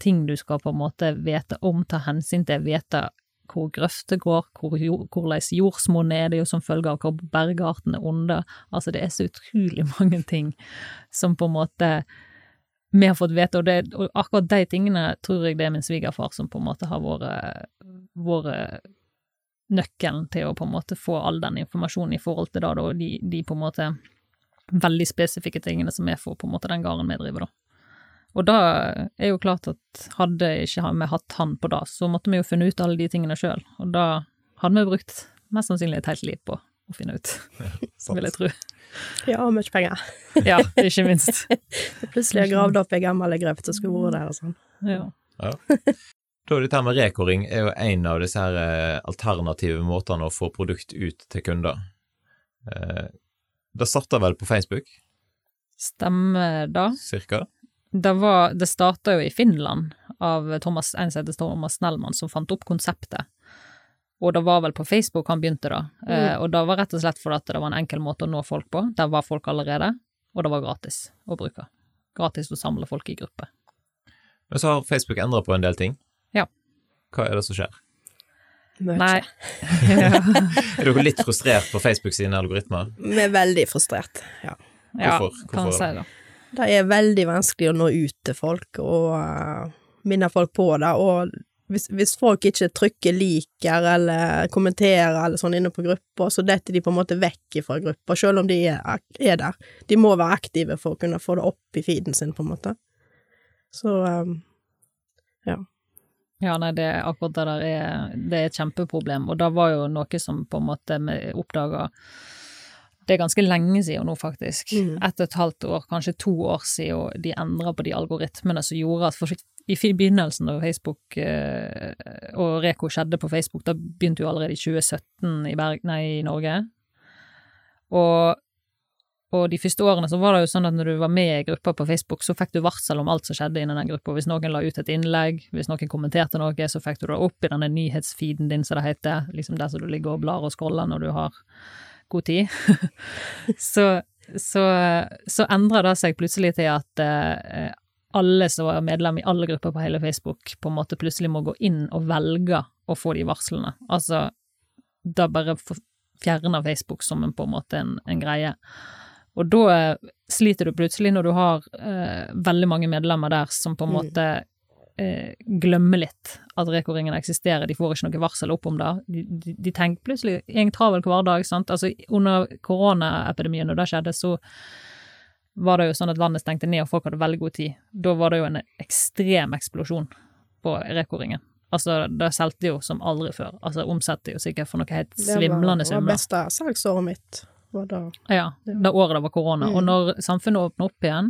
ting du skal på en måte vite om, ta hensyn til, vite hvor grøfter går, hvor, jord- hvordan er, det jo som følge av hvor bergarten er under. Altså, det er så utrolig mange ting som på en måte vi har fått vite, og, det, og akkurat de tingene tror jeg det er min svigerfar som på en måte har vært, vært nøkkelen til å på en måte få all den informasjonen i forhold til da, da de, de på en måte veldig spesifikke tingene som er for på en måte den gården vi driver, da. Og da er jo klart at hadde ikke vi hatt han på det, så måtte vi jo funnet ut alle de tingene sjøl, og da hadde vi brukt mest sannsynlig et helt liv på å finne ut, vil jeg tro. Ja, og mye penger. Ja, ikke minst. Plutselig har jeg gravd opp ei gammel grøft som skulle vært der og sånn. Ja. Ja. Da, dette her med rekoring er jo en av disse her eh, alternative måtene å få produkt ut til kunder. Eh, Det starta vel på Facebook, Stemmer da. cirka? Det, var, det starta jo i Finland av Thomas, en som heter Thomas Snellmann, som fant opp konseptet. Og det var vel på Facebook han begynte, da. Eh, og det var rett og slett fordi det var en enkel måte å nå folk på. Der var folk allerede, og det var gratis å bruke. Gratis å samle folk i gruppe. Men så har Facebook endra på en del ting. Ja. Hva er det som skjer? Mye. Nei. Er dere litt frustrert på Facebook sine algoritmer? Vi er veldig frustrert, ja. Hvorfor? kan Hvorfor? si det. Det er veldig vanskelig å nå ut til folk og uh, minne folk på det, og hvis, hvis folk ikke trykker liker eller kommenterer eller sånn inne på gruppa, så detter de på en måte vekk fra gruppa, selv om de er, er der. De må være aktive for å kunne få det opp i feeden sin, på en måte. Så um, Ja, nei, det akkurat det der er Det er et kjempeproblem, og det var jo noe som på en måte vi oppdaga Det er ganske lenge siden nå, faktisk. Mm. Ett og et halvt år, kanskje to år siden de endra på de algoritmene som gjorde at for, i begynnelsen da Facebook eh, og Reko skjedde på Facebook, da begynte jo allerede i 2017 i, Berg, nei, i Norge. Og og de første årene så var det jo sånn at når du var med i gruppa på Facebook, så fikk du varsel om alt som skjedde innen den gruppa. Hvis noen la ut et innlegg, hvis noen kommenterte noe, så fikk du det opp i denne nyhetsfeeden din, som det heter, liksom der som du ligger og blar og scroller når du har god tid. så så, så endra det seg plutselig til at eh, alle som var medlem i alle grupper på hele Facebook, på en måte plutselig må gå inn og velge å få de varslene. Altså, da bare fjerner Facebook som en, på en måte en, en greie. Og da eh, sliter du plutselig når du har eh, veldig mange medlemmer der som på en Mm. Eh, glemmer litt at reko-ringene eksisterer, de får ikke noe varsel opp om det. De, de, de tenker plutselig i en travel hverdag, sant. Altså under koronaepidemien, når det skjedde, så var det jo sånn at landet stengte ned og folk hadde veldig god tid. Da var det jo en ekstrem eksplosjon på Reko-ringen. Altså, det solgte jo som aldri før. Altså, omsatte jo sikkert for noe helt svimlende summer. det var det beste salgsåret mitt. Var da. Ja, det året det var korona. Mm. Og når samfunnet åpner opp igjen,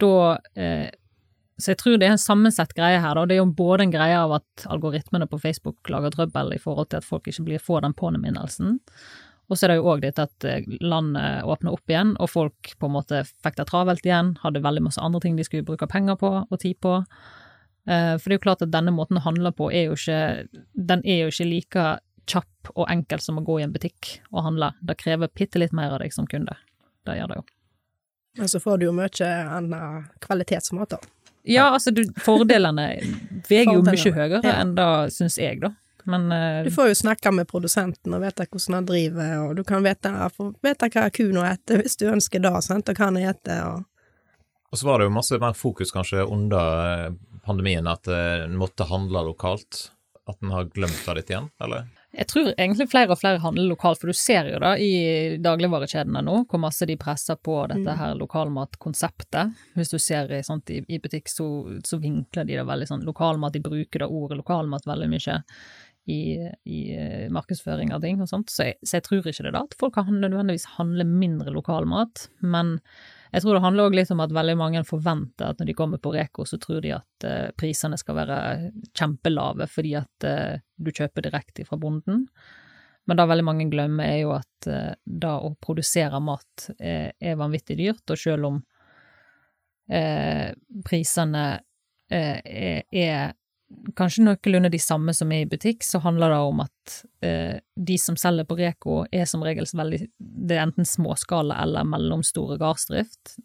da eh, Så jeg tror det er en sammensett greie her, da. Det er jo både en greie av at algoritmene på Facebook lager trøbbel i forhold til at folk ikke blir får den påminnelsen. Og så er det jo òg dette at eh, landet åpner opp igjen, og folk på en måte fikk det travelt igjen, hadde veldig masse andre ting de skulle bruke penger på og tid på. Eh, For det er jo klart at denne måten å handle på er jo ikke Den er jo ikke like kjapp og enkel som å gå i en butikk og handle. Det krever bitte litt mer av deg som kunde. Det gjør det jo. Men så får du jo mye annen kvalitetsmat, da. Ja, altså, du, fordelene veier jo mye høyere ja. enn det, syns jeg, da. Men uh, Du får jo snakke med produsenten og vite hvordan han driver, og du kan vite, vite hva kua eter hvis du ønsker det, sant, og hva han eter, og Og så var det jo masse mer fokus kanskje under eh, pandemien, at eh, en måtte handle lokalt. At en har glemt det litt igjen, eller? Jeg tror egentlig flere og flere handler lokalt, for du ser jo da i dagligvarekjedene nå hvor masse de presser på dette Mm. her lokalmatkonseptet. Hvis du ser i, sant, i, i butikk, så, så vinkler de det veldig sånn lokalmat, de bruker da ordet lokalmat veldig mye i, i eh, markedsføring av ting og sånt. Så jeg, så jeg tror ikke det da at folk kan nødvendigvis handle mindre lokalmat, men jeg tror det handler òg litt om at veldig mange forventer at når de kommer på Reko, så tror de at uh, prisene skal være kjempelave fordi at uh, du kjøper direkte fra bonden. Men det veldig mange glemmer, er jo at uh, det å produsere mat er, er vanvittig dyrt, og selv om uh, prisene uh, er, er kanskje noenlunde de samme som er i butikk, så handler det om at eh, de som selger på Reko, er som regel veldig Det er enten småskala eller mellomstore gardsdrift,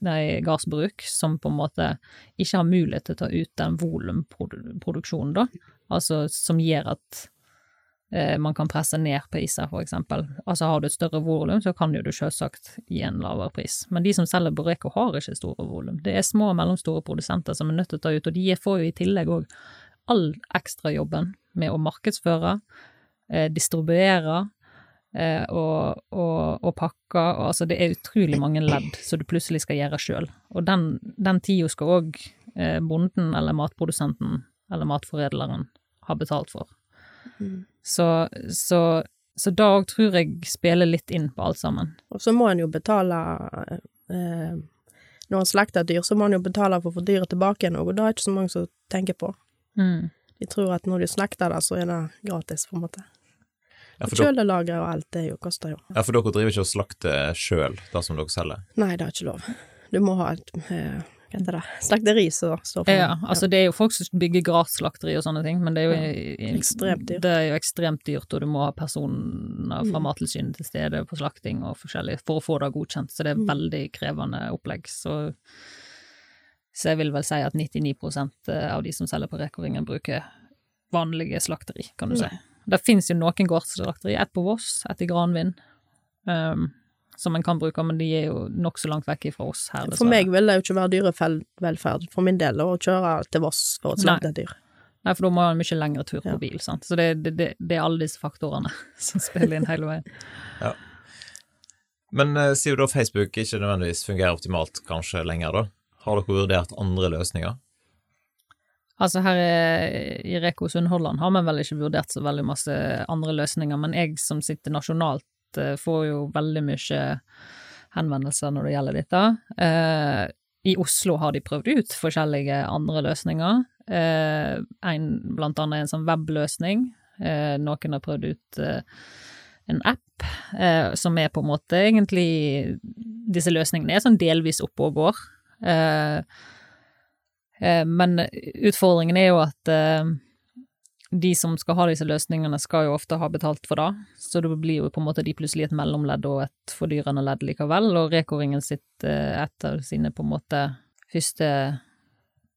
gardsbruk, som på en måte ikke har mulighet til å ta ut den volumproduksjonen, da. Altså som gjør at eh, man kan presse ned priser, for eksempel. Altså har du et større volum, så kan jo du selvsagt gi en lavere pris. Men de som selger på Reko, har ikke store volum. Det er små og mellomstore produsenter som er nødt til å ta ut, og de får jo i tillegg òg all ekstrajobben med å markedsføre, eh, distribuere eh, og, og, og pakke. Og, altså, det er utrolig mange ledd som du plutselig skal gjøre sjøl. Og den, den tida skal òg eh, bonden eller matprodusenten eller matforedleren ha betalt for. Mm. Så, så, så da òg tror jeg spiller litt inn på alt sammen. Og så må en jo betale eh, Når en slakter et dyr, så må en jo betale for å få dyret tilbake igjen, og det er ikke så mange som tenker på. Mm. De tror at når de slakter det, så er det gratis, på en måte. Ja, Og Kjølelageret og alt, det jo, koster jo. ja, for dere driver ikke og slakter sjøl, det som dere selger? Nei, det er ikke lov. Du må ha et eh, hva heter det, slakteri som står for Ja, altså det er jo folk som bygger grasslakteri og sånne ting, men det er jo Ja, ekstremt dyrt. Det er jo ekstremt dyrt, og du må ha personer fra Mm. Mattilsynet til stede på slakting og forskjellig for å få det godkjent, så det er Mm. veldig krevende opplegg. Så, så jeg vil vel si at 99% av de som selger på Reko-ringen, bruker vanlige slakteri, kan du Ja. si. Det finnes jo noen gårdsslakteri, ett på Voss, ett i Granvin, um, som en kan bruke, men de er jo nokså langt vekk fra oss her. For meg vil det jo ikke være dyrevelferd for min del å kjøre til Voss for å slakte et dyr. Nei, for da må man en mye lengre tur på Ja. bil, sant. Så det, det, det, det er alle disse faktorene som spiller inn hele veien. ja. Men sier du da Facebook ikke nødvendigvis fungerer optimalt kanskje lenger, da, har dere vurdert andre løsninger? Altså her i- Reko Sunnhordland har vi vel ikke vurdert så veldig masse andre løsninger, men jeg som sitter nasjonalt eh, får jo veldig mye henvendelser når det gjelder dette. Eh, I Oslo har de prøvd ut forskjellige andre løsninger. Eh, en, blant annet en sånn webløsning. Eh, noen har prøvd ut en app som er på en måte egentlig Disse løsningene er sånn delvis oppe og går. Eh, Eh, Men utfordringen er jo at eh, de som skal ha disse løsningene, skal jo ofte ha betalt for det, så det blir jo på en måte de plutselig et mellomledd og et fordyrende ledd likevel, og Reko-ringen sitt et av sine på en måte første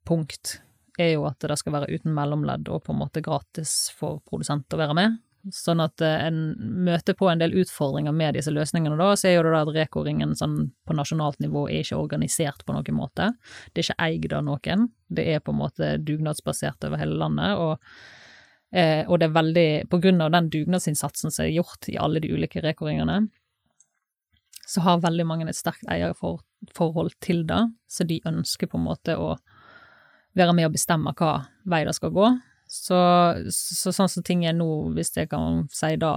punkt er jo at det skal være uten mellomledd og på en måte gratis for produsent å være med. Sånn at eh, en møter på en del utfordringer med disse løsningene da, så er jo det da at Reko-ringen sånn på nasjonalt nivå er ikke organisert på noen måte. Det er ikke eid av noen. Det er på en måte dugnadsbasert over hele landet, og, eh, og det er veldig På grunn av den dugnadsinnsatsen som er gjort i alle de ulike Reko-ringene, så har veldig mange et sterkt eierforhold til det, så de ønsker på en måte å være med og bestemme hva vei det skal gå. Så, så sånn som ting er nå, hvis jeg kan si det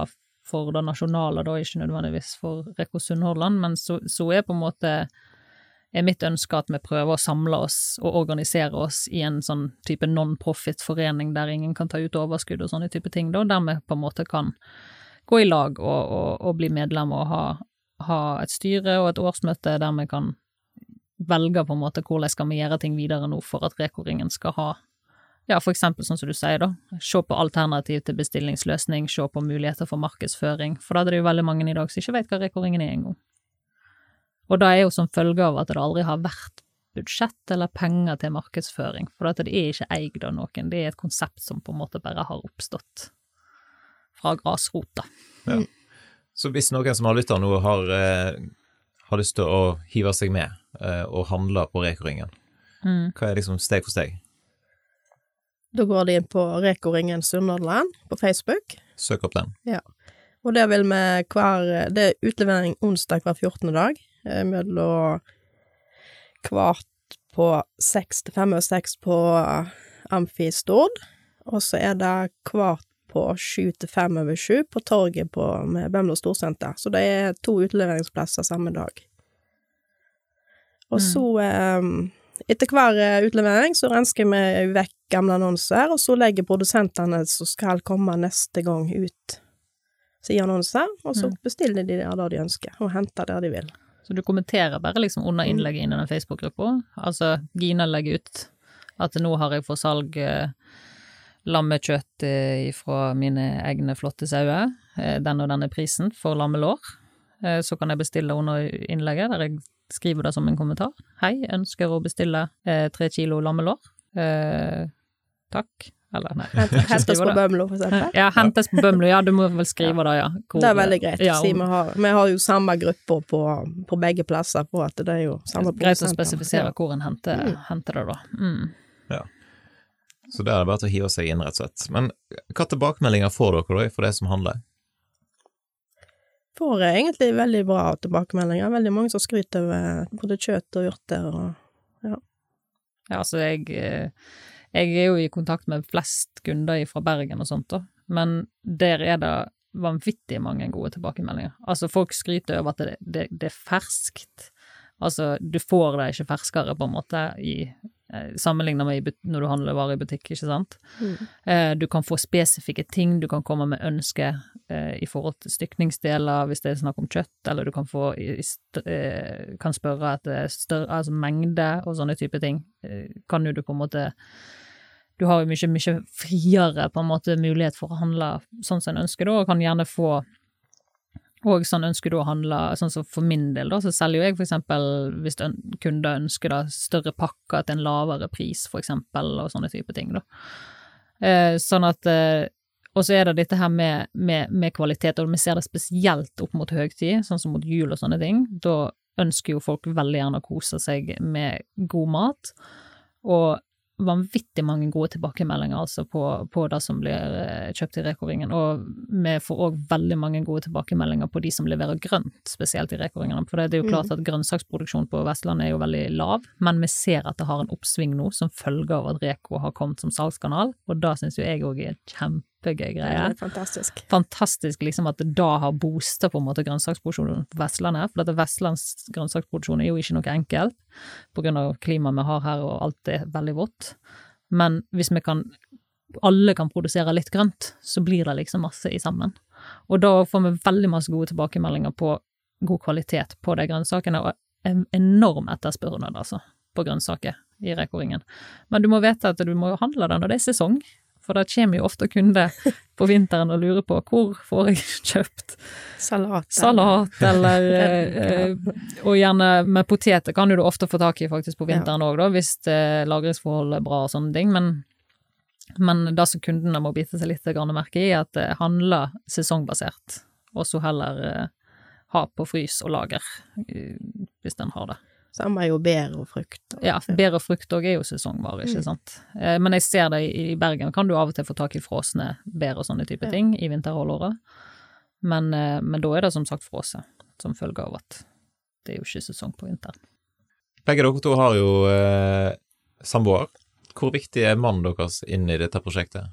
for det nasjonale, da ikke nødvendigvis for Reko Sunnhordland, men så, så er på en måte er mitt ønske at vi prøver å samle oss og organisere oss i en sånn type non-profit-forening der ingen kan ta ut overskudd og sånne type ting, da, der vi på en måte kan gå i lag og, og, og bli medlem og ha, ha et styre og et årsmøte der vi kan velge på en måte hvordan skal vi gjøre ting videre nå for at Reko-ringen skal ha ja, for eksempel sånn som du sier, da. Se på alternativ til bestillingsløsning, se på muligheter for markedsføring, for da er det jo veldig mange i dag som ikke vet hva rekordringen er engang. Og da er jo som følge av at det aldri har vært budsjett eller penger til markedsføring, for at det er ikke eid av noen, det er et konsept som på en måte bare har oppstått fra grasrota. Ja. Så hvis noen som har lytta nå, har, eh, har lyst til å hive seg med eh, og handle på Reko-ringen, Mm. hva er liksom steg for steg? Da går de inn på Reko-ringen Sunnhordland på Facebook, Søk opp den. og der vil vi hver Det er utlevering onsdag hver 14. dag, eh, mellom kvart på seks til fem og seks på Amfi Stord, og så er det kvart på sju til fem over sju på torget på, Bømlo Storsenter. Så det er to utleveringsplasser samme dag. Og Mm. så, eh, etter hver eh, utlevering, så rensker vi vekk gamle annonser, og så legger produsentene som skal komme neste gang ut sine annonser, og så Mm. bestiller de der de ønsker, og henter der de vil. Så du kommenterer bare liksom under Mm. innlegget inn i den Facebook-gruppa. Altså, Gina legger ut at nå har jeg for salg eh, lammekjøtt eh, fra mine egne flotte sauer. Eh, den og denne prisen for lammelår. Eh, så kan jeg bestille under innlegget, der jeg skriver det som en kommentar. Hei, ønsker å bestille eh, tre kilo lammelår. Takk. Eller nei. Hentes på. Bømlo, for eksempel. Ja, hentes på Bømlo. Ja, du må vel skrive det, ja. Hvor- Det er veldig greit, Ja, siden vi har, vi har jo samme grupper på, på begge plasser, på at det er jo samme Greit å spesifisere Ja. hvor en henter, Mm. henter det, da. Mm. Så det er det bare til å hive seg inn, rett og slett. Men hva tilbakemeldinger får dere da, for det som handler? Får jeg egentlig veldig bra tilbakemeldinger. Veldig mange som skryter over både kjøtt og urter og Ja, altså, jeg, eh, jeg er jo i kontakt med flest kunder fra Bergen og sånt, da, men der er det vanvittig mange gode tilbakemeldinger. Altså, folk skryter over at det, det, det er ferskt. Altså, du får det ikke ferskere, på en måte, i Sammenligna sammenlignet med når du handler varer i butikk, ikke sant? Mm. Eh, du kan få spesifikke ting, du kan komme med ønske eh, i forhold til stykningsdeler hvis det er snakk om kjøtt, eller du kan få eh, kan spørre etter større altså mengde og sånne type ting. Eh, kan jo du på en måte Du har jo mye, mye friere på en måte mulighet for å handle sånn som en ønsker, da, og kan gjerne få og sånn ønsker du å handle, sånn som for min del, da, så selger jo jeg for eksempel, hvis kunder ønsker da større pakker til en lavere pris, for eksempel, og sånne type ting, da. Eh, sånn at eh, Og så er det dette her med, med, med kvalitet, og vi ser det spesielt opp mot høgtid, sånn som mot jul og sånne ting. Da ønsker jo folk veldig gjerne å kose seg med god mat, og vanvittig mange gode tilbakemeldinger altså på, på det som blir eh, kjøpt i Reko-ringen, og vi får òg veldig mange gode tilbakemeldinger på de som leverer grønt, spesielt i Reko-ringene, for det er jo klart at grønnsaksproduksjon på Vestlandet er jo veldig lav, men vi ser at det har en oppsving nå som følge av at Reko har kommet som salgskanal, og da syns jo jeg òg er en kjempegøy Det greie er fantastisk. fantastisk liksom at det da har boosta på en måte grønnsaksproduksjonen på Vestlandet, for dette Vestlands grønnsaksproduksjon er jo ikke noe enkelt, på grunn av klimaet vi har her og alt er veldig vått, men hvis vi kan, alle kan produsere litt grønt, så blir det liksom masse i sammen. Og da får vi veldig masse gode tilbakemeldinger på god kvalitet på de grønnsakene, og en enorm etterspørsel, altså, på grønnsaker i Reko-ringen. Men du må vite at du må handle det når det er sesong, for da kommer jo ofte kunder på vinteren og lurer på hvor får jeg kjøpt Salat. salat, eller eh, Og gjerne med poteter kan du ofte få tak i faktisk på vinteren òg, da, hvis eh, lagringsforholdet er bra og sånne ting, men men det som kundene må bite seg litt merke i, er at det handler sesongbasert, og så heller eh, ha på frys og lager, eh, hvis den har det. Samme er jo bær og frukt. og- Ja, bær og frukt òg er jo sesongvare, ikke sant. Eh, Men jeg ser det i i Bergen, kan du av og til få tak i frosne bær og sånne type Ja. ting i vinterhalvåret. Men, eh, men da er det som sagt frosset, som følge av at det er jo ikke sesong på vinteren. Begge dere to har jo eh, samboer. Hvor viktig er mannen deres inn i dette prosjektet?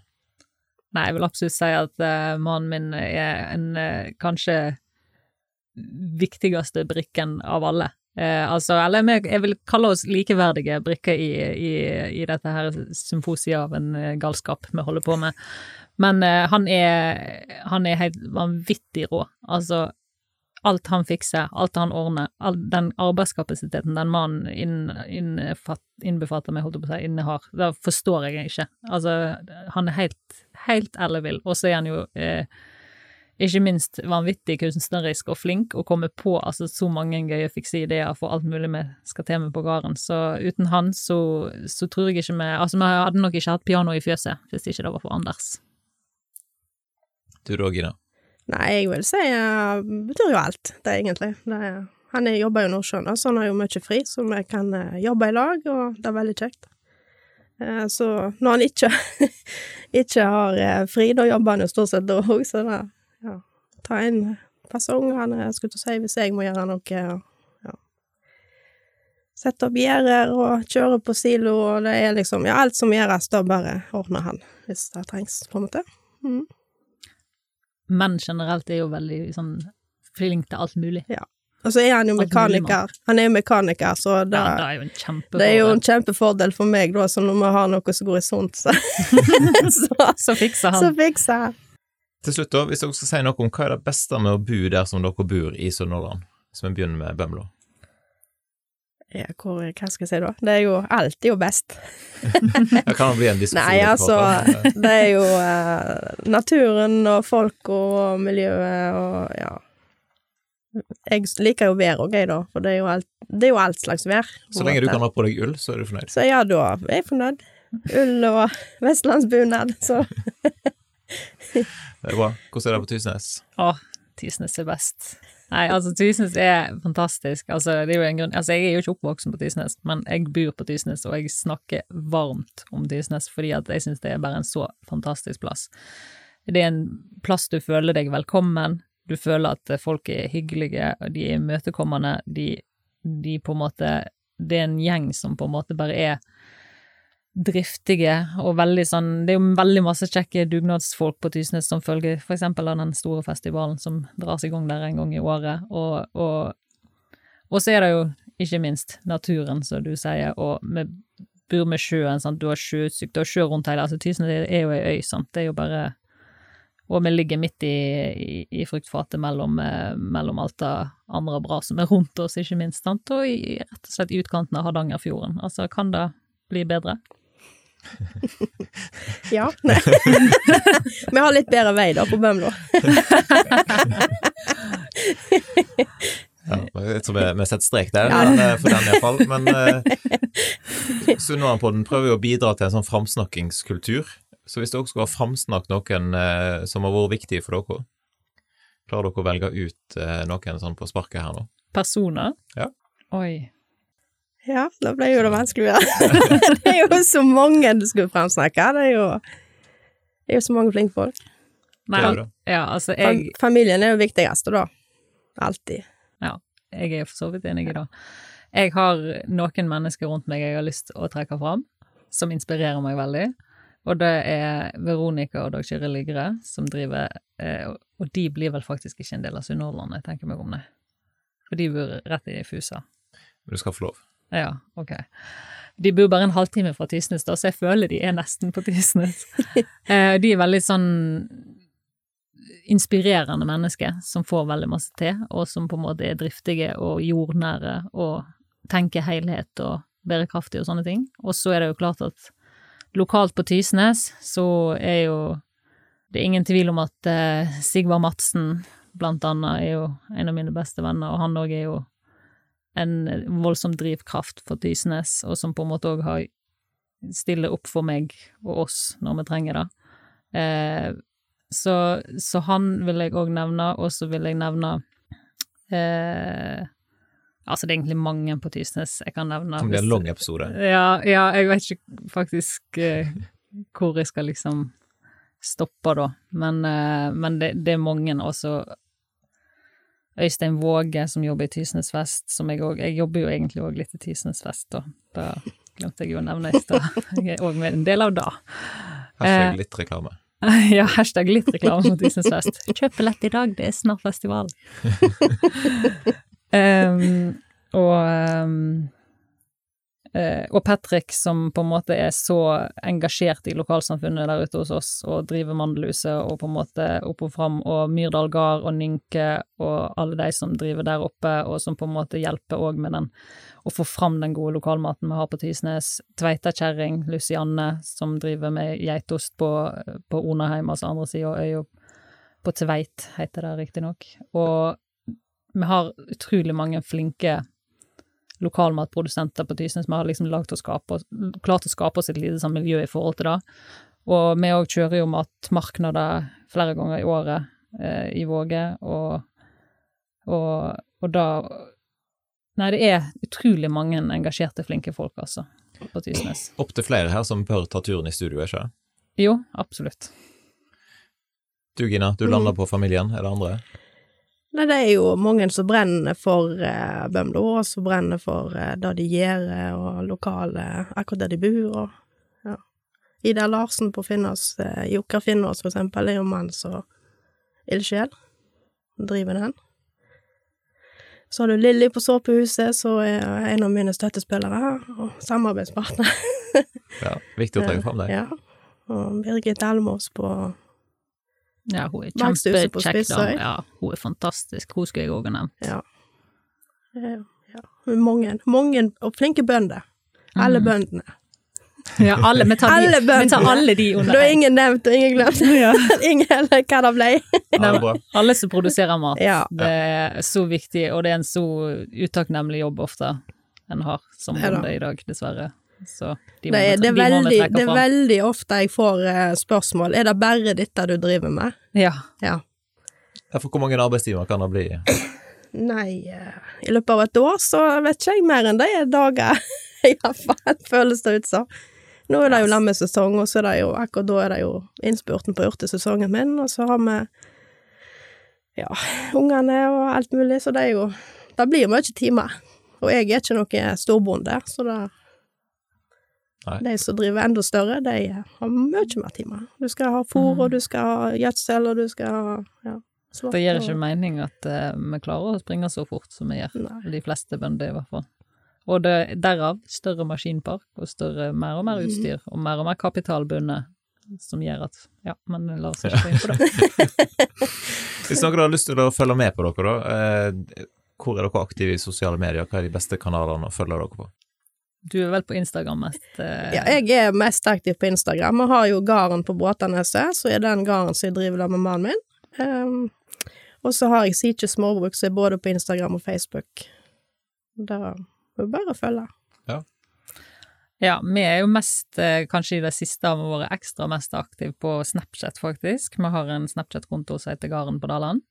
Nei, jeg vil absolutt si at eh, mannen min er en eh, kanskje viktigste brikken av alle. Eh, altså, eller jeg vil kalle oss likeverdige brikker i, i, i dette her symfosiet av en eh, galskap vi holder på med. Men eh, han er han er helt vanvittig rå. Altså, alt han fikser, alt han ordner, all den arbeidskapasiteten den mannen inn, innbefatter meg, holdt jeg på å si, innehar, det forstår jeg ikke. Altså, han er helt, helt ellevill, og så er han jo eh, ikke minst vanvittig kunstnerisk og flink, og kommer på altså så mange gøye fikse ideer for alt mulig vi skal til med på gården. Så uten han, så, så tror jeg ikke vi Altså, vi hadde nok ikke hatt piano i fjøset hvis ikke det var for Anders. Du da, Gina? Nei, jeg vil si uh, betyr jo alt, det egentlig. Det, han er, jobber jo i Nordsjøen, så han har jo mye fri, så vi kan uh, jobbe i lag, og det er veldig kjekt. Uh, så når han ikke, ikke har uh, fri, da jobber han jo stort sett da òg, så ja, ta en fasong, han er, skulle til å si, hvis jeg må gjøre noe, ja. Sette opp gjerder og kjøre på silo, og det er liksom, ja, alt som gjøres, da bare ordner han, hvis det trengs, på en måte. Mm menn generelt er jo veldig sånn flink til alt mulig. Ja. Og så er han jo mekaniker. Han er jo mekaniker, så det, ja, er jo. Det er jo en kjempefordel for meg, da, så når vi har noe som går i sunt, så så, så fikser han. Så fikser han. Til slutt, da, hvis dere skal si noe om hva er det beste med å bo der som dere bor i Sunnhordland, hvis vi begynner med Bømlo. Ja, hvor, hva skal jeg si da? Det er jo Alt er jo best. det kan bli en diskusjon. Nei, altså, det er jo uh, naturen og folk og miljøet og ja. Jeg liker jo vær og gøy, da, for det er jo alt, det er jo alt slags vær. Så lenge du kan ha på deg ull, så er du fornøyd? Så ja, da er jeg fornøyd. Ull og vestlandsbunad, så Det er bra. Hvordan er det på Tysnes? Å, Tysnes er best. Nei, altså Tysnes er fantastisk. Altså, det er jo en grunn Altså, jeg er jo ikke oppvoksen på Tysnes, men jeg bor på Tysnes, og jeg snakker varmt om Tysnes fordi at jeg syns det er bare en så fantastisk plass. Det er en plass du føler deg velkommen, du føler at folk er hyggelige, de er imøtekommende, de, de på en måte Det er en gjeng som på en måte bare er driftige og veldig sånn Det er jo veldig masse kjekke dugnadsfolk på Tysnes som følger for eksempel av den store festivalen som dras i gang der en gang i året, og, og, og så er det jo ikke minst naturen, som du sier, og vi bor med sjøen, sant, du har sjøutsikt, du har sjø rundt hele, altså Tysnes er jo ei øy, sant, det er jo bare og vi ligger midt i, i, i fruktfatet mellom, eh, mellom, alt det andre bra som er rundt oss, ikke minst, sant, og i, rett og slett i utkanten av Hardangerfjorden. Altså, kan det bli bedre? ja. Nei. Vi har litt bedre vei da på Bømlo. ja, jeg tror vi, vi setter strek der, ja. eh, for den iallfall. Men eh, Sunnmørenpodden prøver jo å bidra til en sånn framsnakkingskultur. Så hvis dere skulle ha framsnakket noen eh, som har vært viktige for dere, klarer dere å velge ut eh, noen sånn på sparket her nå? Personer? Ja. Oi. Ja, da ble jo det vanskeligere. det er jo så mange du skulle fremsnakke. Det er jo, det er jo så mange flinke folk. Nei, ja, altså jeg... Familien er jo viktigste, da. Alltid. Ja, jeg er for så vidt enig i det. Jeg har noen mennesker rundt meg jeg har lyst til å trekke fram, som inspirerer meg veldig. Og det er Veronica og Dag Kyrre Ligre som driver eh, Og de blir vel faktisk ikke en del av Sunnhordland, jeg tenker meg om det. For de bor rett i Fusa. Men du skal få lov. Ja, ok. De bor bare en halvtime fra Tysnes, da, så jeg føler de er nesten på Tysnes. Eh, de er veldig sånn inspirerende mennesker som får veldig masse til, og som på en måte er driftige og jordnære og tenker helhet og bærekraftig og sånne ting. Og så er det jo klart at lokalt på Tysnes så er jo det er ingen tvil om at eh, Sigvard Madsen blant annet er jo en av mine beste venner, og han òg er jo en voldsom drivkraft for Tysnes, og som på en måte òg har stiller opp for meg og oss når vi trenger det. Eh, så, så, han vil jeg òg nevne, og så vil jeg nevne eh, Altså, det er egentlig mange på Tysnes jeg kan nevne. Det blir en lang episode. Ja, ja, jeg vet ikke faktisk eh, hvor jeg skal liksom stoppe, da. Men, eh, men det, det, er mange, også Øystein Våge, som jobber i Tysnes Vest, som jeg òg Jeg jobber jo egentlig òg litt i Tysnes Vest, da. Da glemte jeg jo å nevne i stad. Jeg er òg med en del av det. Hashtag eh, litt reklame. Ja, hashtag litt reklame mot Tysnes Vest. Kjøp billett i dag, det er snart festival. um, og um, og Patrick, som på en måte er så engasjert i lokalsamfunnet der ute hos oss, og driver Mandelhuset og på en måte opp og fram, og Myrdal gard og Nynke og alle de som driver der oppe, og som på en måte hjelper òg med den, å få fram den gode lokalmaten vi har på Tysnes. Tveitakjæring, Lucianne som driver med geitost På Tveit heter det riktignok. Og vi har utrolig mange flinke lokalmatprodusenter på Tysnes som har liksom lagt å skape, klart å skape oss et lite sånn miljø i forhold til det. Og vi òg kjører jo matmarkeder flere ganger i året eh, i Våge, og, og, og da Nei, det er utrolig mange engasjerte, flinke folk, altså, på Tysnes. Opptil flere her som bør ta turen i studio, ikke sant? Jo, absolutt. Du Gina, du lander på familien, er det andre? Nei, det er jo mange som brenner for eh, Bømlo, og som brenner for eh, det de gjør, og lokale, akkurat der de bor, og ja. Ida Larsen på Finnås, eh, Jokka Finnås for eksempel, er jo mann som ildsjel, driver den. Så har du Lilly på Såpehuset, som er en av mine støttespillere, og samarbeidspartner. Ja, viktig å trekke fram det. Ja. Og Birgit Almås på Ja, hun er kjempekjekk dame. Ja, hun er fantastisk. Hun skulle jeg òg ha nevnt. Ja. Eh, ja. Mange, mange og flinke bønder. Alle Mm. bøndene. Ja, alle, vi tar, Alle de, vi tar alle de under Da er ingen nevnt og ingen glemt. Ja. ingen heller hva det ble. Ja. Alle som produserer mat. Ja. Det er så viktig, og det er en så utakknemlig jobb ofte en har som bonde i dag, dessverre. Så de må, Det er, det er, de vi veldig, det er veldig ofte jeg får eh, spørsmål Er det bare dette du driver med. Ja. Ja. Ja, For hvor mange arbeidstimer kan det bli? Nei, eh, i løpet av et år så vet ikke jeg mer enn det er dager, iallfall, føles det ut som. Nå er det jo lammesesong, og så er det jo akkurat da er det jo innspurten på urtesesongen min, og så har vi ja, ungene og alt mulig, så det er jo Det blir mye timer. Og jeg er ikke noe storbonde, så det Nei. De som driver enda større, de har mye mer timer. Du skal ha fôr, og du skal ha gjødsel, og du skal ha ja, slått Det gir og- ikke mening at uh, vi klarer å springe så fort som vi gjør. Nei. De fleste bønder, i hvert fall. Og det, derav større maskinpark og større, mer og mer utstyr utstyr, og mer og mer kapital bundet, som gjør at Ja, men la oss ikke gå inn på det. Hvis noen har lyst til å følge med på dere, da, eh, hvor er dere aktive i sosiale medier? Hva er de beste kanalene å følge dere på? Du er vel på Instagram mest? eh, Ja, jeg er mest aktiv på Instagram, og har jo gården på Bråtaneset, så er den gården som jeg driver da med mannen min. Um, og så har jeg Sikje Småbruk, som er både på Instagram og Facebook. Da må du bare følge. Ja, ja. vi er jo mest, eh, kanskje i det siste har vi vært ekstra mest aktive på Snapchat, faktisk. Vi har en Snapchat-konto som heter Garen på Daland.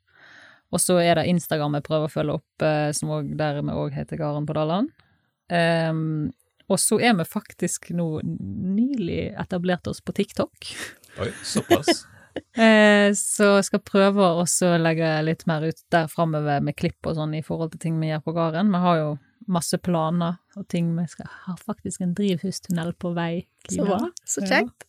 Og så er det Instagram jeg prøver å følge opp, eh, som også, der vi òg heter Garen på Daland. Ehm, og så er vi faktisk nå nylig etablert oss på TikTok. Oi, såpass? Eh, så skal prøve å legge litt mer ut der framover med klipp og sånn i forhold til ting vi gjør på gården. Vi har jo masse planer og ting vi skal Har faktisk en drivhustunnel på vei. Så bra. Så Ja. kjekt.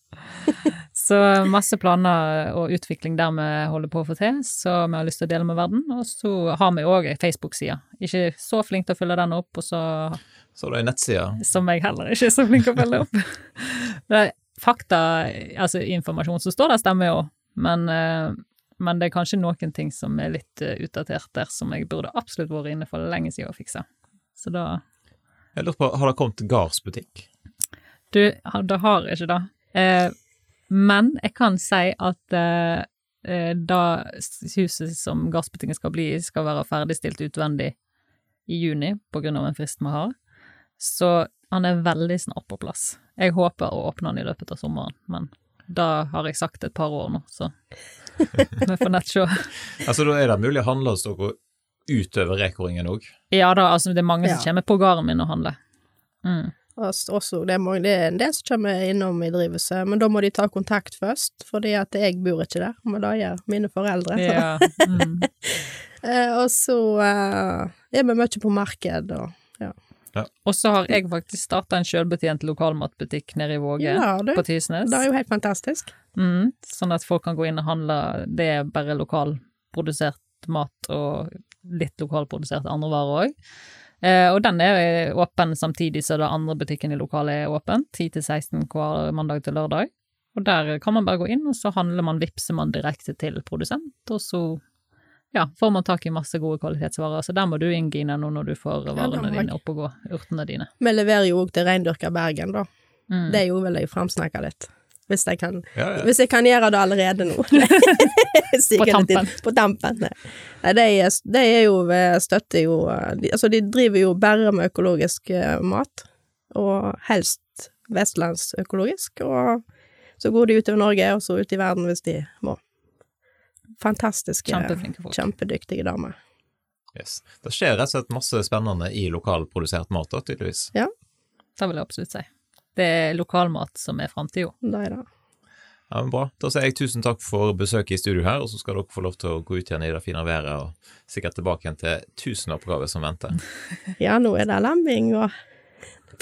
Så masse planer og utvikling der vi holder på å få til, så vi har lyst til å dele med verden. Og så har vi òg ei Facebook-side. Ikke så flink til å følge den opp, og så Så det ei nettsida. som jeg heller ikke er så flink til å følge opp. Fakta, altså informasjon som står der, stemmer jo, men, eh, men det er kanskje noen ting som er litt eh, utdatert der, som jeg burde absolutt vært inne for lenge siden og fiksa. Så da Jeg lurer på, Har det kommet gardsbutikk? Du, det har ikke det. Eh, men jeg kan si at eh, eh, da huset som Gassbetinget skal bli, skal være ferdigstilt utvendig i juni, på grunn av en frist vi har. Så han er veldig snart på plass. Jeg håper å åpne han i løpet av sommeren, men da har jeg sagt et par år nå, så vi får nett se. Altså, Da er det mulig å handle hos dere utover Reko-ringen òg? Ja da, altså det er mange som kommer på gården min og handler. Mm. Også, det, er det er en del som kommer innom i drivhuset, men da må de ta kontakt først, fordi at jeg bor ikke der, men det gjør mine foreldre. Ja. Mm. Eh, og så eh, er vi mye på marked og Og så har jeg faktisk starta en sjølbetjent lokalmatbutikk nede i Våge, Ja, du. på Tysnes. Det er jo helt fantastisk. Mm, sånn at folk kan gå inn og handle. Det er bare lokalprodusert mat og litt lokalproduserte andre varer òg. Eh, og den er åpen samtidig som den andre butikken i lokalet er åpen, 10 til 16 hver mandag til lørdag. Og der kan man bare gå inn, og så handler man, vipser man direkte til produsent, og så ja, får man tak i masse gode kvalitetsvarer. Så der må du inn, Gina, nå når du får varene ja, dine opp og gå, urtene dine. Vi leverer jo òg til Reindyrka Bergen, da. Mm. Det er jo vel jeg framsnakka litt. Hvis jeg kan, Ja, ja. hvis jeg kan gjøre det allerede nå. På tampen. På tampen. Nei, Nei, de, er, de er jo støtter jo de, Altså, de driver jo bare med økologisk eh, mat, og helst vestlandsøkologisk, og så går de utover Norge, og så ut i verden hvis de må. Fantastiske, Kjempeflinke folk. kjempedyktige damer. Yes. Det skjer rett og slett masse spennende i lokalprodusert mat, da, tydeligvis. Det vil jeg absolutt si. Det er lokalmat som er framtida. Ja, men Bra. Da sier jeg tusen takk for besøket i studio her, og så skal dere få lov til å gå ut igjen i det fine været og sikkert tilbake igjen til tusenlappgave som venter. Ja, nå er det lamming og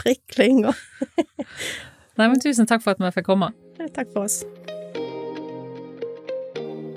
prikling og Nei, men tusen takk for at vi fikk komme. Takk for oss.